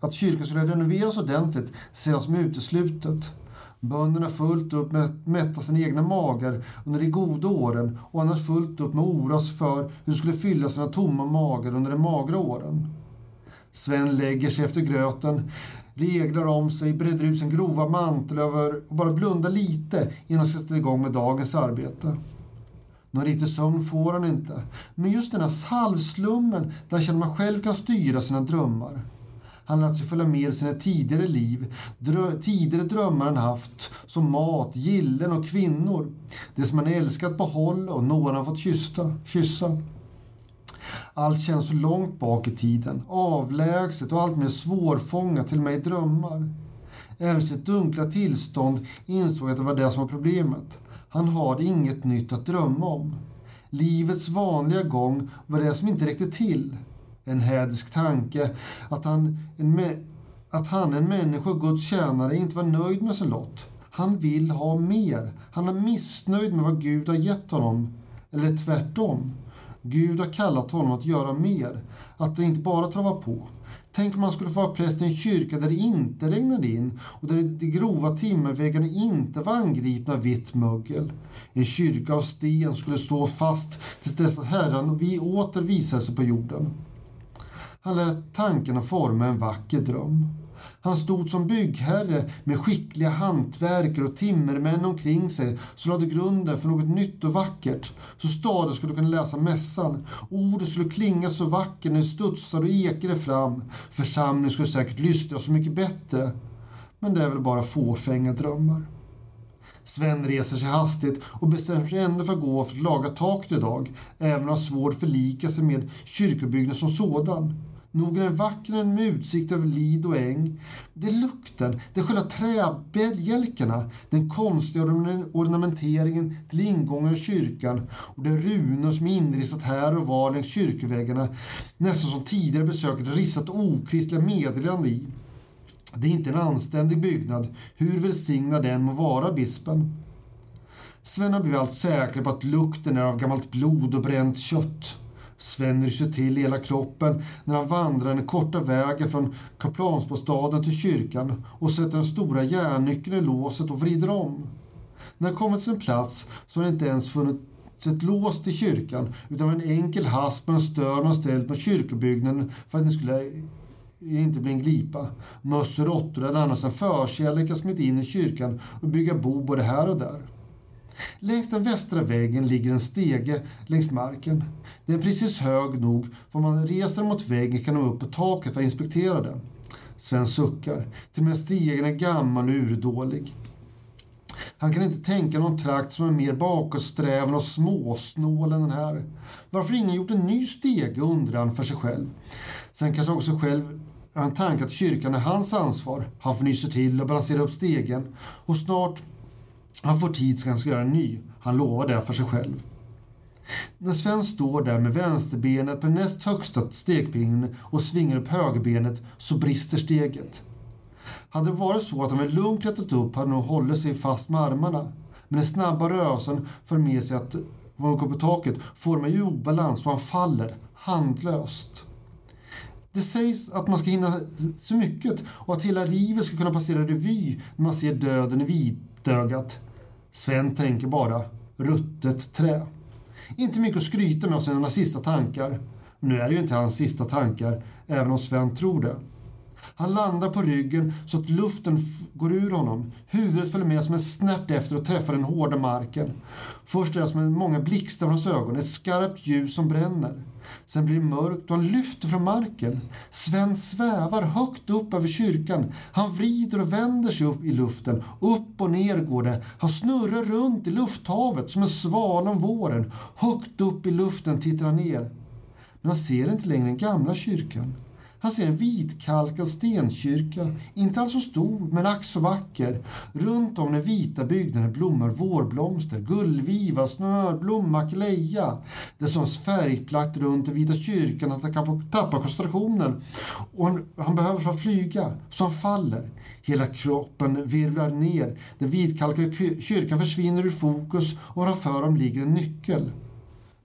att kyrkan skulle renoveras ordentligt ser han som uteslutet. Bönderna fullt upp med att mätta sina egna magar under de goda åren och annars fullt upp med oras för hur de skulle fylla sina tomma magar under de magra åren. Sven lägger sig efter gröten, reglar om sig, breder ut sin grova mantel över och bara blundar lite innan han sätter igång med dagens arbete. Någon riktig sömn får han inte, men just den här halvslummen där han känner man själv kan styra sina drömmar. Han lät sig alltså följa med sina tidigare liv, drö- tidigare drömmar han haft, som mat, gillen och kvinnor. Det som han älskat på håll och någon han fått kyssa. kyssa. Allt känns så långt bak i tiden, avlägset och allt mer svårfångat till mig i drömmar. Även i sitt dunkla tillstånd insåg jag att det var det som var problemet. Han har inget nytt att drömma om. Livets vanliga gång var det som inte räckte till. En hädisk tanke att han, en, att han, en människa och Guds tjänare, inte var nöjd med sin lott. Han vill ha mer. Han är missnöjd med vad Gud har gett honom. Eller tvärtom. Gud har kallat honom att göra mer. Att det inte bara trava på. Tänk om man skulle få vara präst i en kyrka där det inte regnade in och där de grova timmerväggarna inte var angripna av vitt mögel. En kyrka av sten skulle stå fast tills dess att Herren vi åter visade sig på jorden. Han lät tankarna forma en vacker dröm. Han stod som byggherre med skickliga hantverkare och timmermän omkring sig som lade grunden för något nytt och vackert. Så staden skulle kunna läsa mässan. Orden skulle klinga så vackert när det studsade och ekade fram. Församlingen skulle säkert lyssna så mycket bättre. Men det är väl bara fåfänga drömmar. Sven reser sig hastigt och bestämmer sig ändå för att gå för att laga taket idag, även om han har svårt att förlika sig med kyrkobyggnaden som sådan. Nog är den vacker med utsikt över lid och äng. Det är lukten, det är själva träbjälkarna, den konstiga ornamenteringen till ingången i kyrkan och de runor som är inristat här och var längs kyrkoväggarna, nästan som tidigare besökare ristat okristliga meddelanden i. Det är inte en anständig byggnad, hur välsignad den må vara, bispen. Sven har blivit allt säkrare på att lukten är av gammalt blod och bränt kött. Sven ryser till i hela kroppen när han vandrar den korta vägen från kaplansbostaden till kyrkan och sätter den stora järnnyckeln i låset och vrider om. När han kommit till sin plats så har han inte ens funnits ett lås till kyrkan utan en enkel hasp med en stör man ställt på kyrkobyggnaden för att den skulle inte bli en glipa. Möss och råttor hade annars en förkärlek att smita in i kyrkan och bygga bo både här och där. Längs den västra väggen ligger en stege längs marken. Den är precis hög nog för om man reser den mot väggen kan man upp på taket för att inspektera den. Sven suckar. Till och med stegen är gammal och urdålig. Han kan inte tänka någon trakt som är mer bakåtsträvande och småsnål än den här. Varför ingen gjort en ny stege undrar han för sig själv. Sen kanske också själv har en tanke att kyrkan är hans ansvar. Han fnyser till och balanserar upp stegen och snart han får tid så han ska göra en ny. Han lovar det för sig själv. När Sven står där med vänsterbenet på den näst högsta stegpinnen och svingar upp högerbenet så brister steget. Hade det varit så att han med lugnt klättrat upp hade han nog hållit sig fast med armarna. Men den snabba rörelsen för med sig att han går på taket får man ju obalans och han faller handlöst. Det sägs att man ska hinna så mycket och att hela livet ska kunna passera revy när man ser döden i vitögat. Sven tänker bara ruttet trä. Inte mycket att skryta med av sina sista tankar. Nu är det ju inte hans sista tankar, även om Sven tror det. Han landar på ryggen så att luften går ur honom. Huvudet följer med som en snärt efter och träffar den hårda marken. Först är det som många blixtar från hans ögon, ett skarpt ljus som bränner. Sen blir det mörkt och han lyfter från marken. Sven svävar högt upp över kyrkan. Han vrider och vänder sig upp i luften. Upp och ner går det. Han snurrar runt i lufthavet som en svala om våren. Högt upp i luften tittar han ner. Men han ser inte längre den gamla kyrkan. Han ser en vitkalkad stenkyrka, inte alls så stor, men ack så vacker. Runt om den vita byggnaden blommar vårblomster, gullviva, snörblomma, kleja. Det är som runt den vita kyrkan att han kan tappa koncentrationen. Och han, han behöver för att flyga, så han faller. Hela kroppen virvlar ner. Den vitkalkade kyrkan försvinner ur fokus och framför dem ligger en nyckel.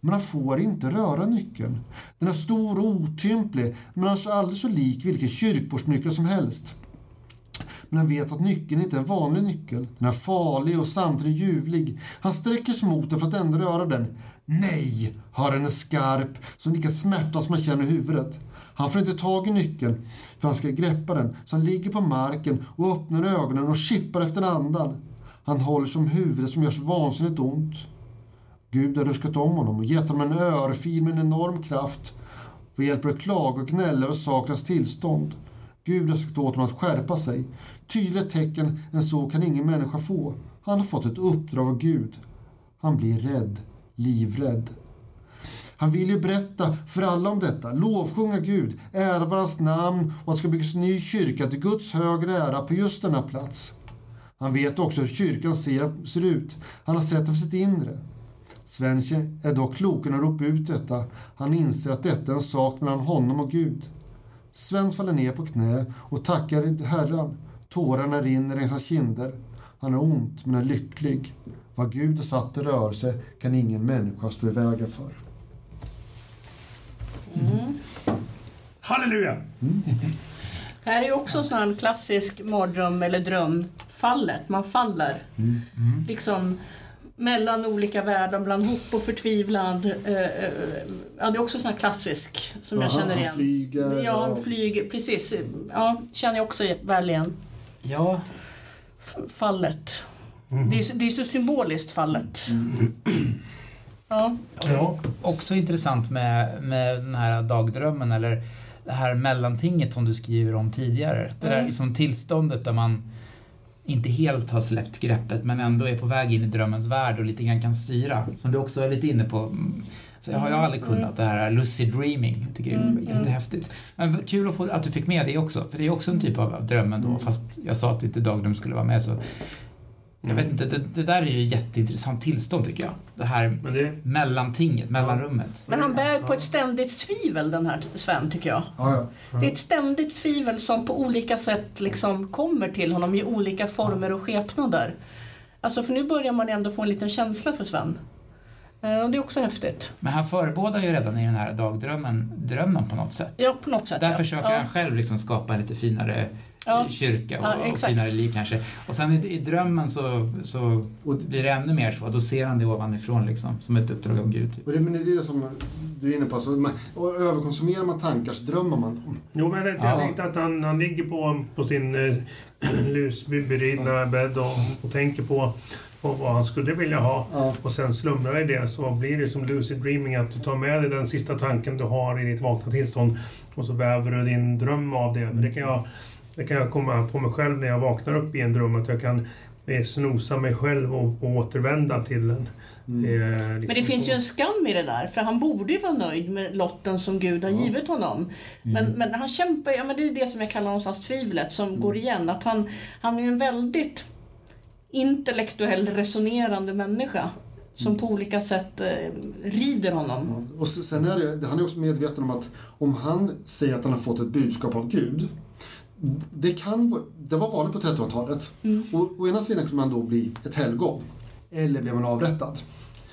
Men han får inte röra nyckeln. Den är stor och otymplig, men annars alldeles så lik vilken kyrkbordsnyckel som helst. Men han vet att nyckeln inte är en vanlig nyckel. Den är farlig och samtidigt ljuvlig. Han sträcker sig mot den för att ändå röra den. Nej, hör den är skarp, som lika smärta som han känner i huvudet. Han får inte tag i nyckeln, för han ska greppa den, så han ligger på marken och öppnar ögonen och kippar efter andan. Han håller som huvudet som gör så vansinnigt ont. Gud har ruskat om honom och gett honom en örfil med en enorm kraft. och hjälper att klaga och gnälla över sakernas tillstånd? Gud har sagt åt honom att skärpa sig. Tydligare tecken än så kan ingen människa få. Han har fått ett uppdrag av Gud. Han blir rädd, livrädd. Han vill ju berätta för alla om detta, lovsjunga Gud, ära hans namn och att det ska byggas en ny kyrka till Guds högre ära på just denna plats. Han vet också hur kyrkan ser, ser ut. Han har sett det för sitt inre. Sven är dock klokare att ropa ut detta. Han inser att detta är en sak mellan honom och Gud. Sven faller ner på knä och tackar Herren. Tårarna rinner längs hans kinder. Han har ont, men är lycklig. Vad Gud har satt i rörelse kan ingen människa stå i vägen för. Mm. Halleluja! Mm. Här är också en sån klassisk mardröm eller dröm. Fallet, man faller. Mm. Mm. Liksom mellan olika världar, bland hopp och förtvivlad. Eh, eh, ja, det är också sån här klassisk som Aha, jag känner igen. Han flyger. Ja, han flyger, precis. Ja, känner jag också väl igen. Ja. Fallet. Mm. Det, är, det är så symboliskt, fallet. Mm. Ja. ja. Också intressant med, med den här dagdrömmen, eller det här mellantinget som du skriver om tidigare. Det där mm. liksom tillståndet där man inte helt har släppt greppet men ändå är på väg in i drömmens värld och lite grann kan styra. Som du också är lite inne på. Så jag har ju aldrig kunnat mm. det här lucid dreaming. Jag tycker det är mm. jättehäftigt. Men kul att, få, att du fick med det också, för det är också en typ av drömmen då, mm. fast jag sa att inte dagdröm skulle vara med så jag vet inte, det, det, där är ju ett jätteintressant tillstånd tycker jag. Det här men det... mellantinget, mellanrummet. Men han bär på ett ständigt tvivel den här Sven, tycker jag. Ja, ja. Det är ett ständigt tvivel som på olika sätt liksom kommer till honom i olika former och skepnader. Alltså för nu börjar man ändå få en liten känsla för Sven. Eh, och det är också häftigt. Men han förebådar ju redan i den här dagdrömmen drömmen på något sätt. Ja, på något sätt. Där ja. försöker ja. han själv liksom skapa en lite finare ja. kyrka och, ja, och finare liv kanske. Och sen i, i drömmen så, så blir det ännu mer så. Då ser han det ovanifrån liksom, som ett uppdrag av Gud. Och det, men det är det som du är inne på. Så man, och överkonsumerar man tankar så drömmer man dem. Jo, men jag, jag tänkte att han, han ligger på, på sin eh, lusberidna bädd och, och tänker på och vad han skulle vilja ha ja. och sen slumrar i det så blir det som lucid dreaming att du tar med dig den sista tanken du har i ditt vakna tillstånd och så väver du din dröm av det. Men det kan jag, det kan jag komma på mig själv när jag vaknar upp i en dröm att jag kan eh, snosa mig själv och, och återvända till den. Mm. Eh, liksom Men det finns ju en skam i det där, för han borde ju vara nöjd med lotten som Gud har ja. givit honom. Mm. Men, men han kämpar ja, men det är det som jag kallar någonstans tvivlet som mm. går igen. Att han, han är ju en väldigt intellektuell resonerande människa som på olika sätt eh, rider honom. Ja, och sen är det, han är också medveten om att om han säger att han har fått ett budskap av Gud det, kan, det var vanligt på 1300-talet. Mm. å ena sidan kunde man då bli ett helgon eller blev man avrättad.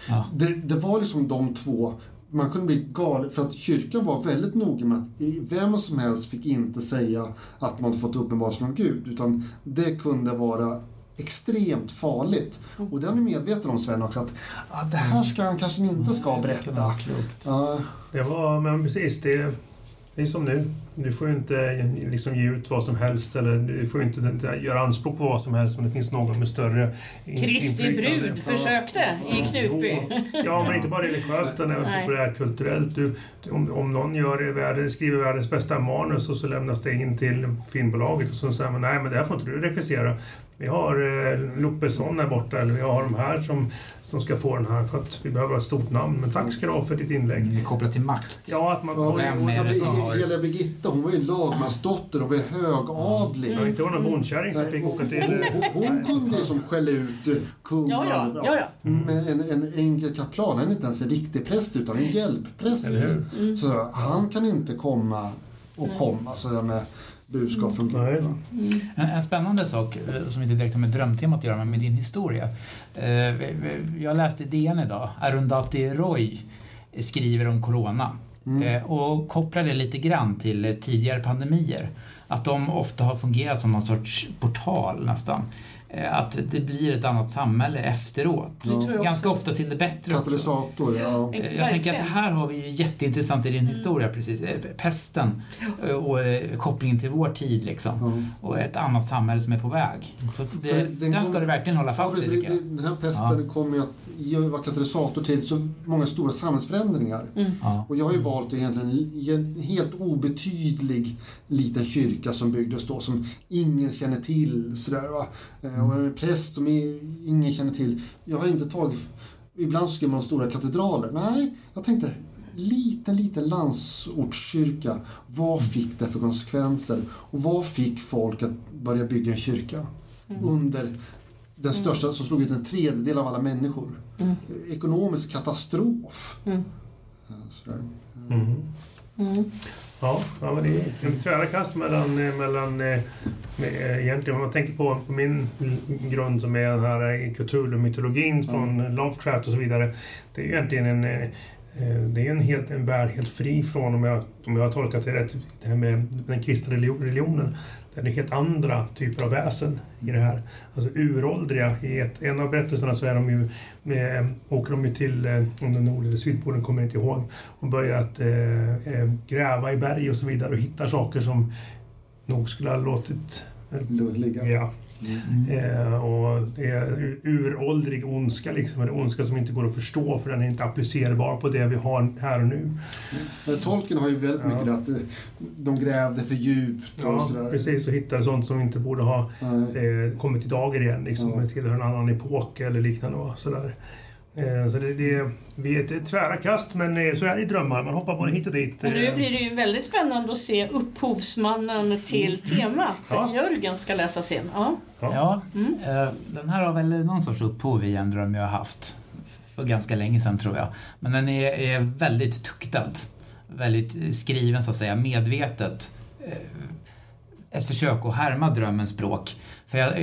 Ja. Det, det, var liksom de två man kunde bli galen, för att kyrkan var väldigt noga med att vem som helst fick inte säga att man fått uppenbarelse från Gud, utan det kunde vara extremt farligt. Mm. Och det är han medveten om Sven också, att ah, det här ska han kanske inte ska mm. berätta. Ja. Det var, men precis, det, det är som nu. Du får ju inte liksom ge ut vad som helst eller du får inte göra anspråk på vad som helst om det finns någon med större Kristi brud försökte i Knutby. Ja, men inte bara religiöst utan även populärkulturellt. Du, om, om någon gör världens, skriver världens bästa manus och så lämnas det in till filmbolaget och så säger man nej men det här får inte du regissera. Vi har eh, Lopesson här borta, eller vi har de här som, som ska få den här för att vi behöver ett stort namn. Men tack ska du ha för ditt inlägg. Mm, kopplat till makt. Ja, att man... Ja, vem är det som har... Hela Birgitta, hon var ju lagmansdotter och var högadlig. Mm. Ja, inte var någon bondkärring som fick åka till... Hon, kunde liksom skälla ut eh, kungen. Ja, ja, ja, ja. Mm. Men en, en enkel kaplan, han är inte ens en riktig präst utan en hjälppräst. Mm. Så han kan inte komma och komma så med budskap från Gud. Mm. En, en, spännande sak eh, som inte direkt har med drömtemat att göra, men med din historia. Eh, jag läste i DN idag, Arundhati Roy skriver om Corona mm. Eh, och kopplar det lite grann till tidigare pandemier. Att de ofta har fungerat som någon sorts portal nästan Eh, att det blir ett annat samhälle efteråt. Ja. Ganska ofta till det bättre Katalysator, också. ja. Eh, jag tänker att här har vi ju jätteintressant i din mm. historia precis. Eh, pesten och kopplingen till vår tid liksom. Ja. Och ett annat samhälle som är på väg. Så det, den, den ska du verkligen hålla fast ja, i. Den här pesten ja. kommer ju att vara katalysator till så många stora samhällsförändringar. Mm. Och jag har ju valt egentligen en helt obetydlig liten kyrka som byggdes då som ingen känner till. Sådär, va? Och en präst som ingen känner till. Jag har inte tagit... Ibland skriver man stora katedraler. Nej, jag tänkte liten, liten landsortskyrka. Vad fick det för konsekvenser? Och vad fick folk att börja bygga en kyrka? Mm. Under den största, som slog ut en tredjedel av alla människor. Mm. Ekonomisk katastrof. Mm. Sådär. Mm. Mm. Ja, ja men det är en tvära kast mellan, eh, mellan eh, med, egentligen om man tänker på, på min grund som är den här Cthulhu-mytologin mm. från Lovecraft och så vidare. Det är egentligen en eh, det är en, helt, en värld helt fri från, om jag, om jag har tolkat det rätt, det här med den kristna religionen. Det är helt andra typer av väsen i det här. Alltså uråldriga. I ett, en av berättelserna så är de ju med, åker de ju till, eh, om det nord eller sydpolen kommer jag inte ihåg, och börjar att eh, eh, gräva i berg och så vidare och hittar saker som nog skulle ha låtit... Eh, Låt ligga. Ja, Mm. Eh, och det är uråldrig ondska, liksom, en ondska som inte går att förstå för den är inte applicerbar på det vi har här och nu. Tolken har ju väldigt mycket ja. att eh, de grävde för djupt och ja, sådär. precis, och hittade sånt som inte borde ha eh, kommit i dagar igen, liksom, ja. tillhör en annan epok eller liknande. Och sådär. Eh, så det, det, vi är ett tvära kast, men eh, så är det i drömmar. Man hoppar både hit och dit. Och nu blir det ju väldigt spännande att se upphovsmannen till mm. temat. Ja. Jörgen ska läsas in. Ja, ja. Mm. den här har väl någon sorts upphov i en dröm jag har haft för ganska länge sedan tror jag. Men den är, är väldigt tuktad. Väldigt skriven så att säga, medvetet. Ett försök att härma drömmens språk. För jag,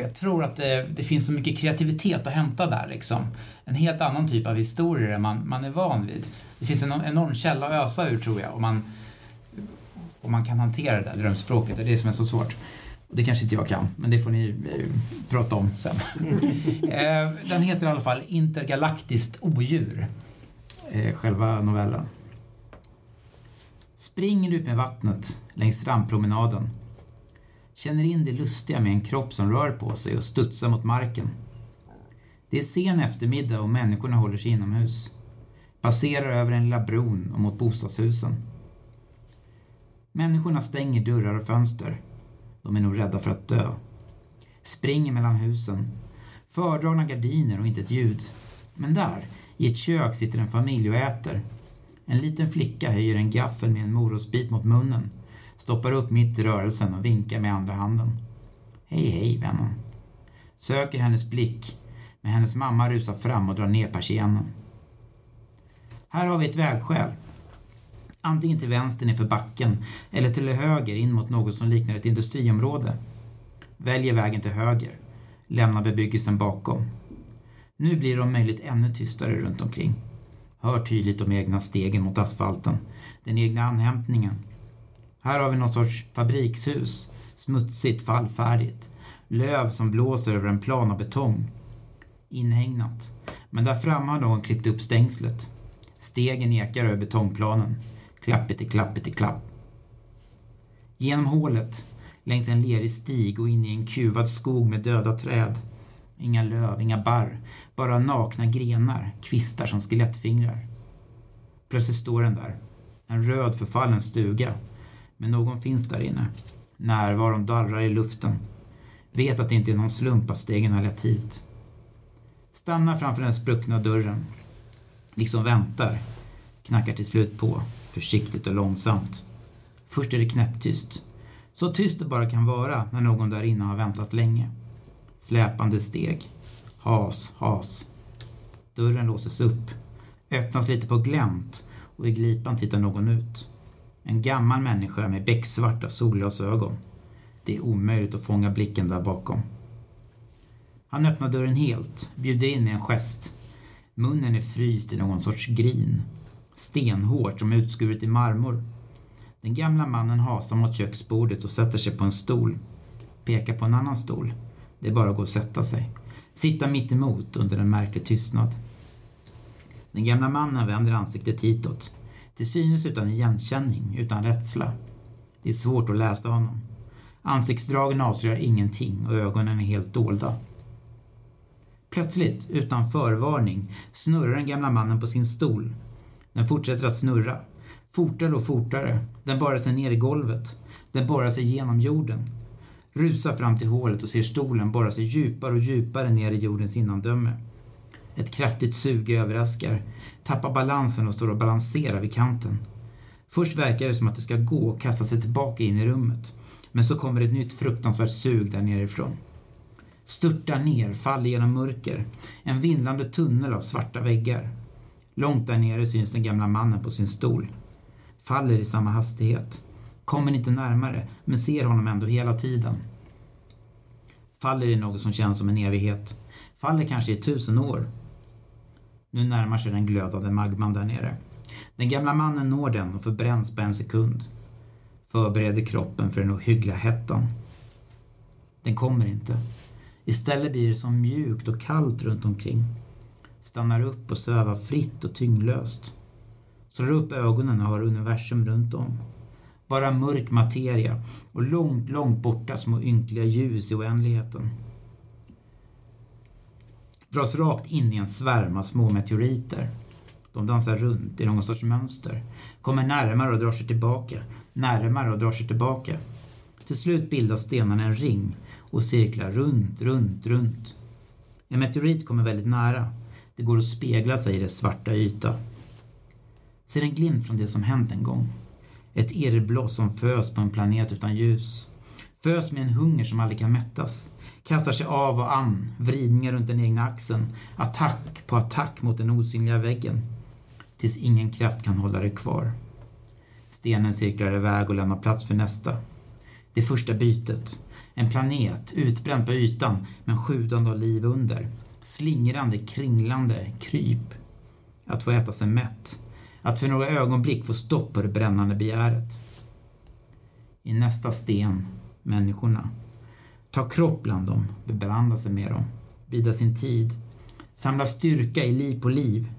jag tror att det, det, finns så mycket kreativitet att hämta där. Liksom. En helt annan typ av historier än man, man är van vid. Det finns en enorm källa att ösa ur tror jag. Och man, och man kan hantera det där drömspråket. Det är det som är så svårt. Det kanske inte jag kan, men det får ni eh, prata om sen. Eh, den heter i alla fall Intergalaktiskt odjur, eh, själva novellen. Springer ut med vattnet längs strandpromenaden. Känner in det lustiga med en kropp som rör på sig och studsar mot marken. Det är sen eftermiddag och människorna håller sig inomhus. Passerar över den lilla bron och mot bostadshusen. Människorna stänger dörrar och fönster. De är nog rädda för att dö. Springer mellan husen. Fördragna gardiner och inte ett ljud. Men där, i ett kök, sitter en familj och äter. En liten flicka höjer en gaffel med en morotsbit mot munnen, stoppar upp mitt i rörelsen och vinkar med andra handen. Hej, hej, vännen. Söker hennes blick, men hennes mamma rusar fram och drar ner persiennen. Här har vi ett vägskäl. Antingen till vänster nerför backen eller till höger in mot något som liknar ett industriområde. Väljer vägen till höger. Lämnar bebyggelsen bakom. Nu blir det om möjligt ännu tystare runt omkring. Hör tydligt de egna stegen mot asfalten. Den egna anhämtningen. Här har vi något sorts fabrikshus. Smutsigt, fallfärdigt. Löv som blåser över en plan av betong. Inhägnat. Men där framme har någon klippt upp stängslet. Stegen ekar över betongplanen. Klappet i klappet i klapp. Genom hålet, längs en lerig stig och in i en kuvad skog med döda träd. Inga löv, inga barr. Bara nakna grenar, kvistar som skelettfingrar. Plötsligt står den där. En röd förfallen stuga. Men någon finns där inne. Närvaron darrar i luften. Vet att det inte är någon slump att stegen har lett hit. Stannar framför den spruckna dörren. Liksom väntar. Knackar till slut på. Försiktigt och långsamt. Först är det knäpptyst. Så tyst det bara kan vara när någon där inne har väntat länge. Släpande steg. Has, has. Dörren låses upp. Öppnas lite på glänt och i glipan tittar någon ut. En gammal människa med becksvarta solglasögon. Det är omöjligt att fånga blicken där bakom. Han öppnar dörren helt, bjuder in med en gest. Munnen är fryst i någon sorts grin. Stenhårt som utskuret i marmor. Den gamla mannen hasar mot köksbordet och sätter sig på en stol. Pekar på en annan stol. Det är bara att gå och sätta sig. Sitta mitt emot under en märklig tystnad. Den gamla mannen vänder ansiktet hitåt. Till synes utan igenkänning, utan rädsla. Det är svårt att läsa honom. Ansiktsdragen avslöjar ingenting och ögonen är helt dolda. Plötsligt, utan förvarning, snurrar den gamla mannen på sin stol. Den fortsätter att snurra. Fortare och fortare. Den borrar sig ner i golvet. Den borrar sig genom jorden. Rusar fram till hålet och ser stolen borra sig djupare och djupare ner i jordens innandöme. Ett kraftigt sug överraskar. Tappar balansen och står och balanserar vid kanten. Först verkar det som att det ska gå och kasta sig tillbaka in i rummet. Men så kommer ett nytt fruktansvärt sug där nerifrån. Störtar ner, faller genom mörker. En vindlande tunnel av svarta väggar. Långt där nere syns den gamla mannen på sin stol. Faller i samma hastighet. Kommer inte närmare, men ser honom ändå hela tiden. Faller i något som känns som en evighet. Faller kanske i tusen år. Nu närmar sig den glödande magman där nere. Den gamla mannen når den och förbränns på en sekund. Förbereder kroppen för den ohyggliga hettan. Den kommer inte. Istället blir det som mjukt och kallt runt omkring. Stannar upp och svävar fritt och tyngdlöst. Slår upp ögonen och har universum runt om. Bara mörk materia och långt, långt borta små ynkliga ljus i oändligheten. Dras rakt in i en svärm av små meteoriter. De dansar runt i någon sorts mönster. Kommer närmare och drar sig tillbaka. Närmare och drar sig tillbaka. Till slut bildar stenarna en ring och cirklar runt, runt, runt. En meteorit kommer väldigt nära. Det går att spegla sig i dess svarta yta. Ser en glimt från det som hänt en gång. Ett irrbloss som föds på en planet utan ljus. Föds med en hunger som aldrig kan mättas. Kastar sig av och an, vridningar runt den egna axeln. Attack på attack mot den osynliga väggen. Tills ingen kraft kan hålla det kvar. Stenen cirklar iväg och lämnar plats för nästa. Det första bytet. En planet, utbränd på ytan, men sjudande av liv under. Slingrande, kringlande, kryp. Att få äta sig mätt. Att för några ögonblick få stopp på det brännande begäret. I nästa sten, människorna. Ta kropp bland dem, beblanda sig med dem, bida sin tid, samla styrka i liv på liv.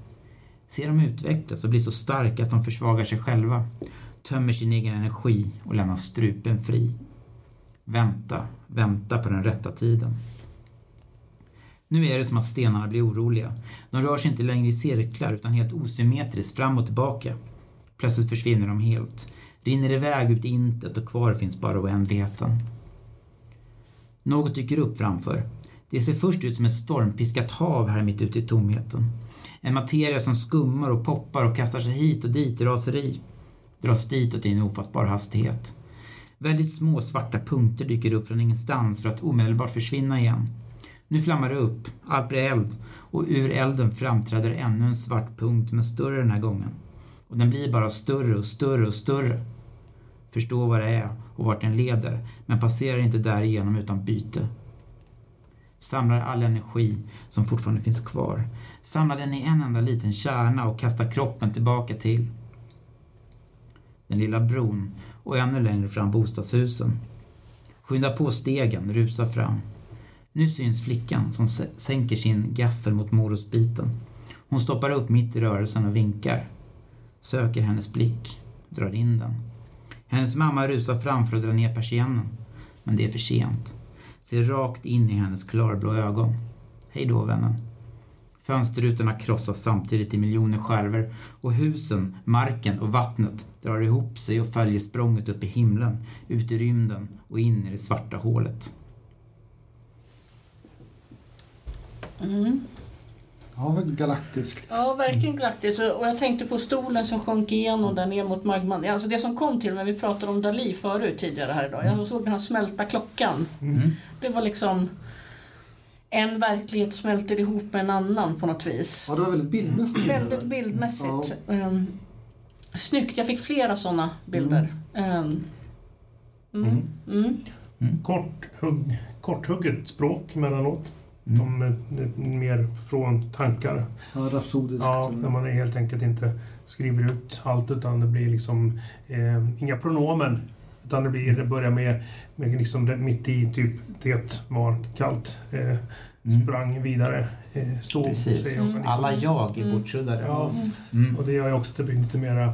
Se dem utvecklas och bli så starka att de försvagar sig själva, tömmer sin egen energi och lämnar strupen fri. Vänta, vänta på den rätta tiden. Nu är det som att stenarna blir oroliga. De rör sig inte längre i cirklar utan helt osymmetriskt fram och tillbaka. Plötsligt försvinner de helt, rinner iväg ut i intet och kvar finns bara oändligheten. Något dyker upp framför. Det ser först ut som ett stormpiskat hav här mitt ute i tomheten. En materia som skummar och poppar och kastar sig hit och dit i raseri. Dras ditåt i en ofattbar hastighet. Väldigt små svarta punkter dyker upp från ingenstans för att omedelbart försvinna igen. Nu flammar det upp, allt blir eld och ur elden framträder ännu en svart punkt men större den här gången. Och den blir bara större och större och större. Förstå vad det är och vart den leder men passerar inte därigenom utan byte. Samlar all energi som fortfarande finns kvar. Samlar den i en enda liten kärna och kastar kroppen tillbaka till den lilla bron och ännu längre fram bostadshusen. Skynda på stegen, rusa fram. Nu syns flickan som sänker sin gaffel mot morotsbiten. Hon stoppar upp mitt i rörelsen och vinkar. Söker hennes blick, drar in den. Hennes mamma rusar fram för att dra ner persiennen. Men det är för sent. Ser rakt in i hennes klarblå ögon. Hej då, vännen. Fönsterrutorna krossas samtidigt i miljoner skärvor och husen, marken och vattnet drar ihop sig och följer språnget upp i himlen, ut i rymden och in i det svarta hålet. Mm. Ja, galaktiskt. Ja, verkligen galaktiskt. Och jag tänkte på stolen som sjönk igenom där ner mot magman. Alltså det som kom till mig, vi pratade om Dali förut tidigare här idag. Jag såg den här smälta klockan. Mm. Det var liksom en verklighet smälter ihop med en annan på något vis. Ja, det var väldigt bildmässigt. Väldigt bildmässigt. Ja. Um, snyggt, jag fick flera sådana bilder. Um, mm. Mm. Kort, hugg, korthugget språk emellanåt. Mm. De är mer från tankar. Ja, rapsodiskt. Ja, när man helt enkelt inte skriver ut allt utan det blir liksom eh, inga pronomen. Utan det, blir, det börjar med, med liksom mitt i, typ det var kallt. Eh, mm. sprang vidare. Eh, så, Precis. Så liksom. Alla jag är bortsuddade. Ja, mm. och det gör ju också att det blir lite mera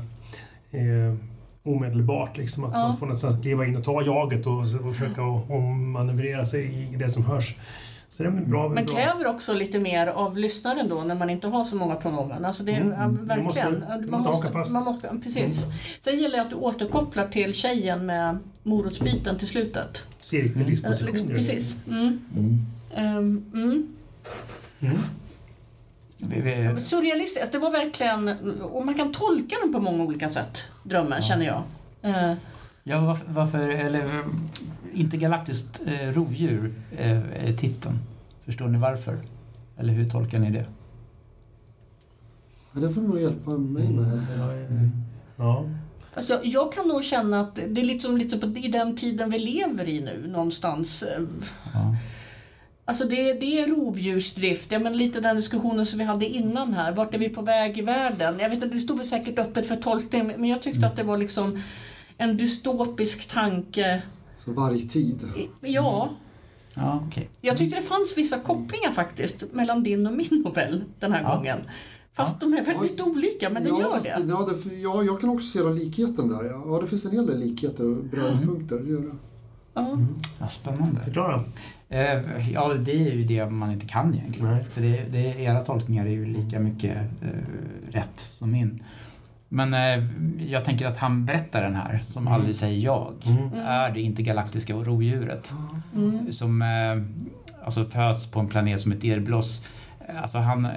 eh, omedelbart. Liksom, att ja. man får nästan kliva in och ta jaget och, och försöka och, manövrera sig i det som hörs. Så det är bra, Men kräver också lite mer av lyssnaren då när man inte har så många pronomen. Alltså det är mm. ja, verkligen. Du måste, du man måste, fast. Man måste, precis. Mm. Sen gäller det att du återkopplar till tjejen med morotsbiten till slutet. Cirkeldisposition. Mm. Precis. Mm. Um, mm. Surrealistiskt. Det var verkligen... Och man kan tolka den på många olika sätt, drömmen, ja. känner jag. Uh, ja, varför, varför, eller intergalaktiskt eh, rovdjur eh, är titeln. Förstår ni varför? Eller hur tolkar ni det? Ja, det får du nog hjälpa mig med. Mm. Ja. Alltså, jag kan nog känna att det är liksom lite på, i den tiden vi lever i nu någonstans. Ja. Alltså det, det är rovdjursdrift, ja, men lite den diskussionen som vi hade innan här. Vart är vi på väg i världen? Jag vet inte, det stod väl säkert öppet för tolkning men jag tyckte mm. att det var liksom en dystopisk tanke så vargtid? Ja. ja okay. Jag tyckte det fanns vissa kopplingar faktiskt mellan din och min novell den här ja. gången. Fast ja. de är väldigt ja. olika, men det ja, gör det. Ja, det, ja, jag kan också se likheten där. Ja, det finns en hel del likheter och beröringspunkter. Mm. Det gör det. Ja. Mm. Ja, spännande. Förklara. Eh, ja, det är ju det man inte kan egentligen. Nej. För det, det, era tolkningar är ju lika mycket eh, rätt som min. Men eh, jag tänker att han berättar den här, som mm. aldrig säger jag, mm. är det intergalaktiska rovdjuret. Mm. Som eh, alltså föds på en planet som ett erbloss. Alltså han, eh,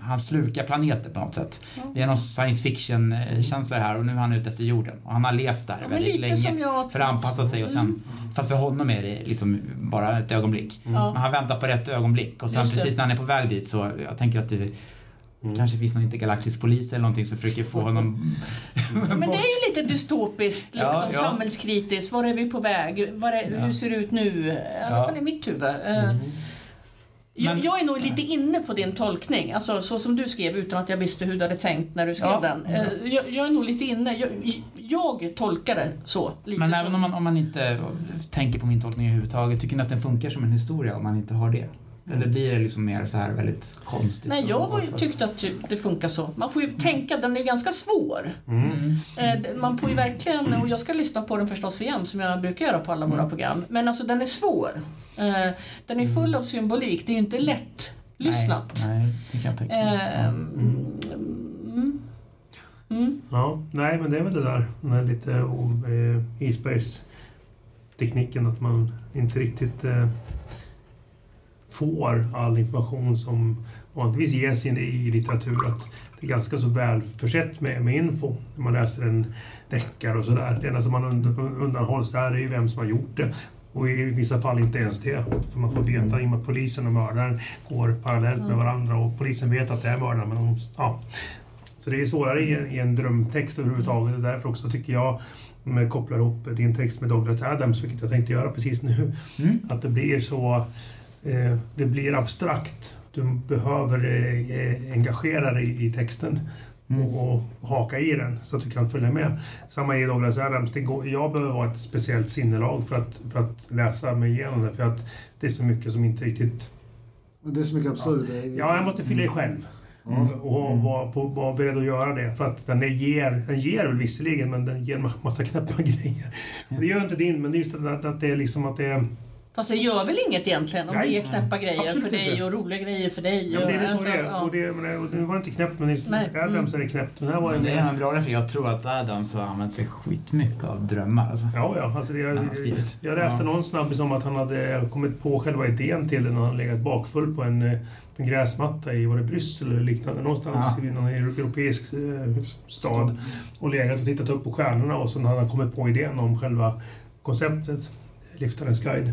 han slukar planeter på något sätt. Det är någon science fiction-känsla här och nu är han ute efter jorden. Och han har levt där ja, väldigt länge jag... för att anpassa sig och sen, mm. fast för honom är det liksom bara ett ögonblick. Men han väntar på rätt ögonblick och sen precis när han är på väg dit så jag tänker att det Mm. kanske finns någon intergalaktisk polis eller någonting som försöker få honom Men det är ju lite dystopiskt, liksom, ja, ja. samhällskritiskt. Var är vi på väg? Är, hur ser det ut nu? I alla fall i mitt huvud. Eh, mm. Jag, Men- jag är nog lite inne på din tolkning, alltså så som du skrev utan att jag visste hur du hade tänkt när du skrev Ja. den. Eh, Jag, jag är nog lite inne, jag, jag tolkar det så. Lite Men som, även om man, om man inte tänker på min tolkning överhuvudtaget, tycker ni att den funkar som en historia om man inte har det? Eller blir det liksom mer så här väldigt konstigt? Nej, jag var, och- tyckte att det funkar så. Man får ju tänka, den är ganska svår. Mm. Mm. Eh, Man får ju verkligen, och jag ska lyssna på den förstås igen som jag brukar göra på alla våra program. Men alltså den är svår. Eh, Den är full av symbolik, det är ju inte lätt lyssnat. Nej, nej, det kan jag tänka mig. Eh, mm, mm. Ja, nej men det är väl det där med lite om eh, isbergstekniken att man inte riktigt eh, får all information som vanligtvis ges i litteratur. Att det är ganska så väl försett med, med info när man läser en deckare och sådär. Det enda som man und, undanhålls där är ju vem som har gjort det. Och i vissa fall inte ens det. För man får veta i och med att polisen och mördaren går parallellt med varandra och polisen vet att det är mördaren. Men de, ja, så det är svårare i en, i en drömtext överhuvudtaget. Och därför också tycker jag, om jag kopplar ihop din text med Douglas Adams, vilket jag tänkte göra precis nu, Mm. att det blir så... Eh, det blir abstrakt. Du behöver eh, engagera dig i texten Mm. och, haka i den så att du kan följa med. Samma i Douglas Adams. Det går, jag behöver ha ett speciellt sinnelag för att, för att läsa mig igenom det. För att det är så mycket som inte riktigt... Det är så mycket absurt. Ja, jag måste fylla i själv. Ja. Och vara på- vara beredd att göra det. För att den ger, den ger väl visserligen, men den ger en massa knäppa grejer. Det gör inte din, men det är just det att, att det är liksom att det är... Fast det gör väl inget egentligen om Nej. det är knäppa grejer Absolut för dig inte. och roliga grejer för dig. Ja, men det är och- det så alltså, det är. ja. Och, det, men, och nu var det inte knäppt, men i Nej, mm. Adams är det knäppt. Den här var en... Det är en bra referens. Jag tror att Adams har använt sig skitmycket av drömmar. Alltså. Ja, ja. Alltså det, jag, jag läste Ja. någon snabbis om att han hade kommit på själva idén till den när han legat bakfull på en, eh, en gräsmatta i var det Bryssel eller liknande. Någonstans Ja. i någon euro- europeisk eh, stad. Och legat och tittat upp på stjärnorna och sen hade han kommit på idén om själva konceptet. Liftarens guide.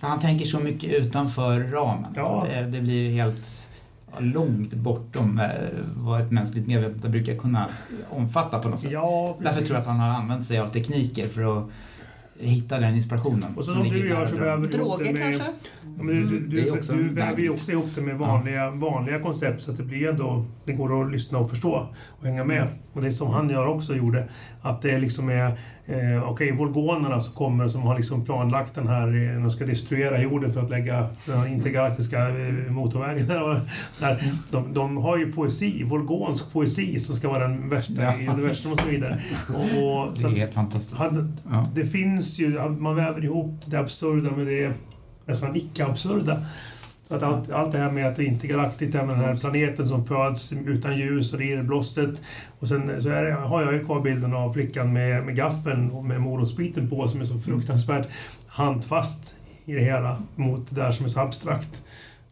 Han tänker så mycket utanför ramen. Ja. Så det, det blir helt ja, långt bortom eh, vad ett mänskligt medvetande brukar kunna omfatta på något sätt. Ja, precis. Därför tror jag att han har använt sig av tekniker för att hitta den inspirationen. Och så som du gör så väver du ihop det Droger med... kanske? Ja, men du, du, Mm, du, också du väver ju också ihop det med vanliga, vanliga koncept så att det blir ändå... Det går att lyssna och förstå och hänga med. Mm. Och det som han gör också gjorde, att det liksom är... Eh, Okej, volgonerna som kommer som har liksom planlagt den här... Eh, de ska destruera jorden för att lägga den intergalaktiska eh, motorvägen där. och. De, de har ju poesi, volgonsk poesi som ska vara den värsta Ja. i universum och så vidare. Och, och, Det är helt fantastiskt. hade, Ja. det finns ju, man väver ihop det absurda med det nästan icke-absurda. Så att allt, allt det här med att det inte är galaktiskt, det här med den här planeten som föds utan ljus och det irrblåstet. Och sen så är det, har jag ju kvar bilden av flickan med, med gaffeln och med morotsbiten på som är så fruktansvärt handfast i det hela mot det där som är så abstrakt.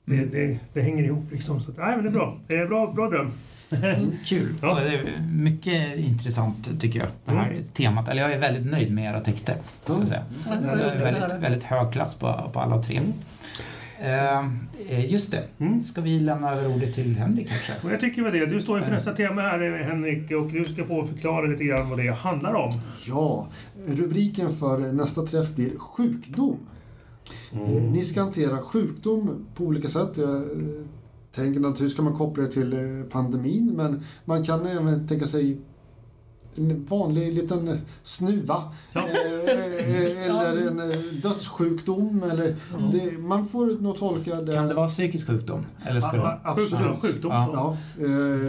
Det, Mm. det, det hänger ihop liksom. Så att, nej, men det är bra. Det är bra, bra dröm. Kul. Ja. Är mycket intressant tycker jag, det här temat. Eller jag är väldigt nöjd med era texter. Ska jag säga. Ja, det Det var är roligt att väldigt, väldigt hög klass på, på alla tre. Eh, just det. Mm. Ska vi lämna över ordet till Henrik kanske? Och jag tycker väl det. Du står ju för nästa tema här Henrik och du ska få förklara lite grann vad det handlar om. Ja, rubriken för nästa träff blir sjukdom. Eh, Ni ska hantera sjukdom på olika sätt. Jag eh, tänker naturligtvis ska man koppla det till eh, pandemin men man kan även tänka sig en vanlig liten snuva. Ja. Eh, eh, eller en eh, dödssjukdom. Eller det, man får nog tolka det... Kan det vara psykisk sjukdom? Eller ska det... ja, absolut. Sjukdom. Ja.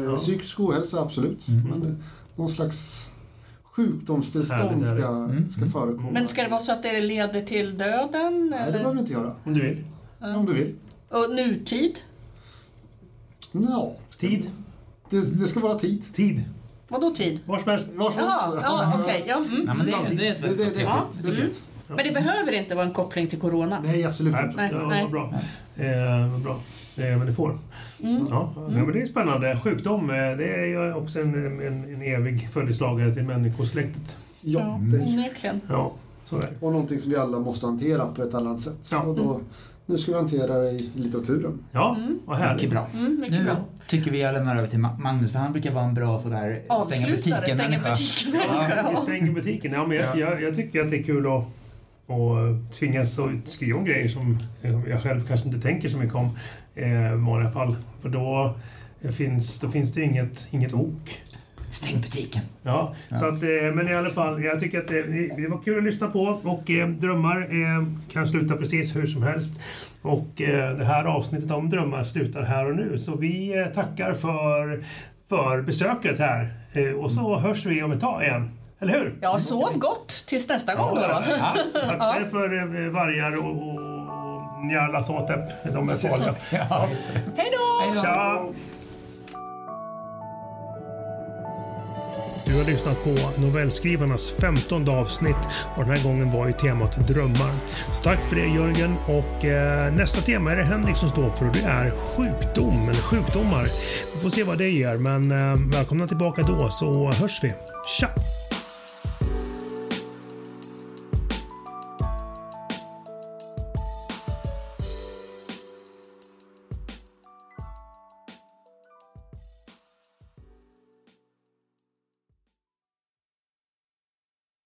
Ja. Psykisk ohälsa, absolut. Mm. Men någon slags sjukdomstillstånd ska, Mm. ska förekomma. Men ska det vara så att det leder till döden? Nej, det Eller? behöver du inte göra. Om du vill. Om du vill. Och nutid? Ja, Tid. det, det ska vara tid. Tid. Vadå tid? Var som helst. Var som helst. ja, okej. ja, mm. Nej, men det, det är ett Det, det, väldigt det, är är fint. Men det behöver inte vara en koppling till corona? Nej, absolut inte. Nej, ja, nej. Vad bra. Eh, vad bra. Eh, men det får. Mm. Ja, ja, men det är spännande. Sjukdom, eh, det är ju också en, en, en evig följeslagare till människosläktet. Ja, onekligen. Ja, så är det. och någonting som vi alla måste hantera på ett annat sätt. Ja. Och då, nu ska vi hantera det i litteraturen. Ja, vad härligt. Mycket bra. Mm, mycket Nu bra. tycker vi jag lämnar över till Ma- Magnus, för han brukar vara en bra sådär stänga Avslutare, butiken stänga butiken. Ja, stänger butiken. Ja, men jag, Ja. jag, jag tycker att det är kul att, och tvingas att skriva om grejer som jag själv kanske inte tänker så mycket om eh, i vanliga fall. För då finns, då finns det inget, inget ok. Stäng butiken. Ja, ja. Så att, eh, men i alla fall, jag tycker att det, det var kul att lyssna på och eh, drömmar eh, kan sluta precis hur som helst. Och eh, det här avsnittet om drömmar slutar här och nu. Så vi eh, tackar för, för besöket här eh, och så hörs vi om ett tag igen. Eller hur? Ja, sov gott tills nästa gång då. Ja, ja. Tack för vargar och, och Nyarlathotep. De är farliga. Ja. Hej då! Du har lyssnat på novellskrivarnas femtonde avsnitt och den här gången var ju temat drömmar. Så tack för det Jörgen och eh, nästa tema är det Henrik som står för och det är sjukdom eller sjukdomar. Vi får se vad det ger men eh, välkomna tillbaka då så hörs vi. Tja!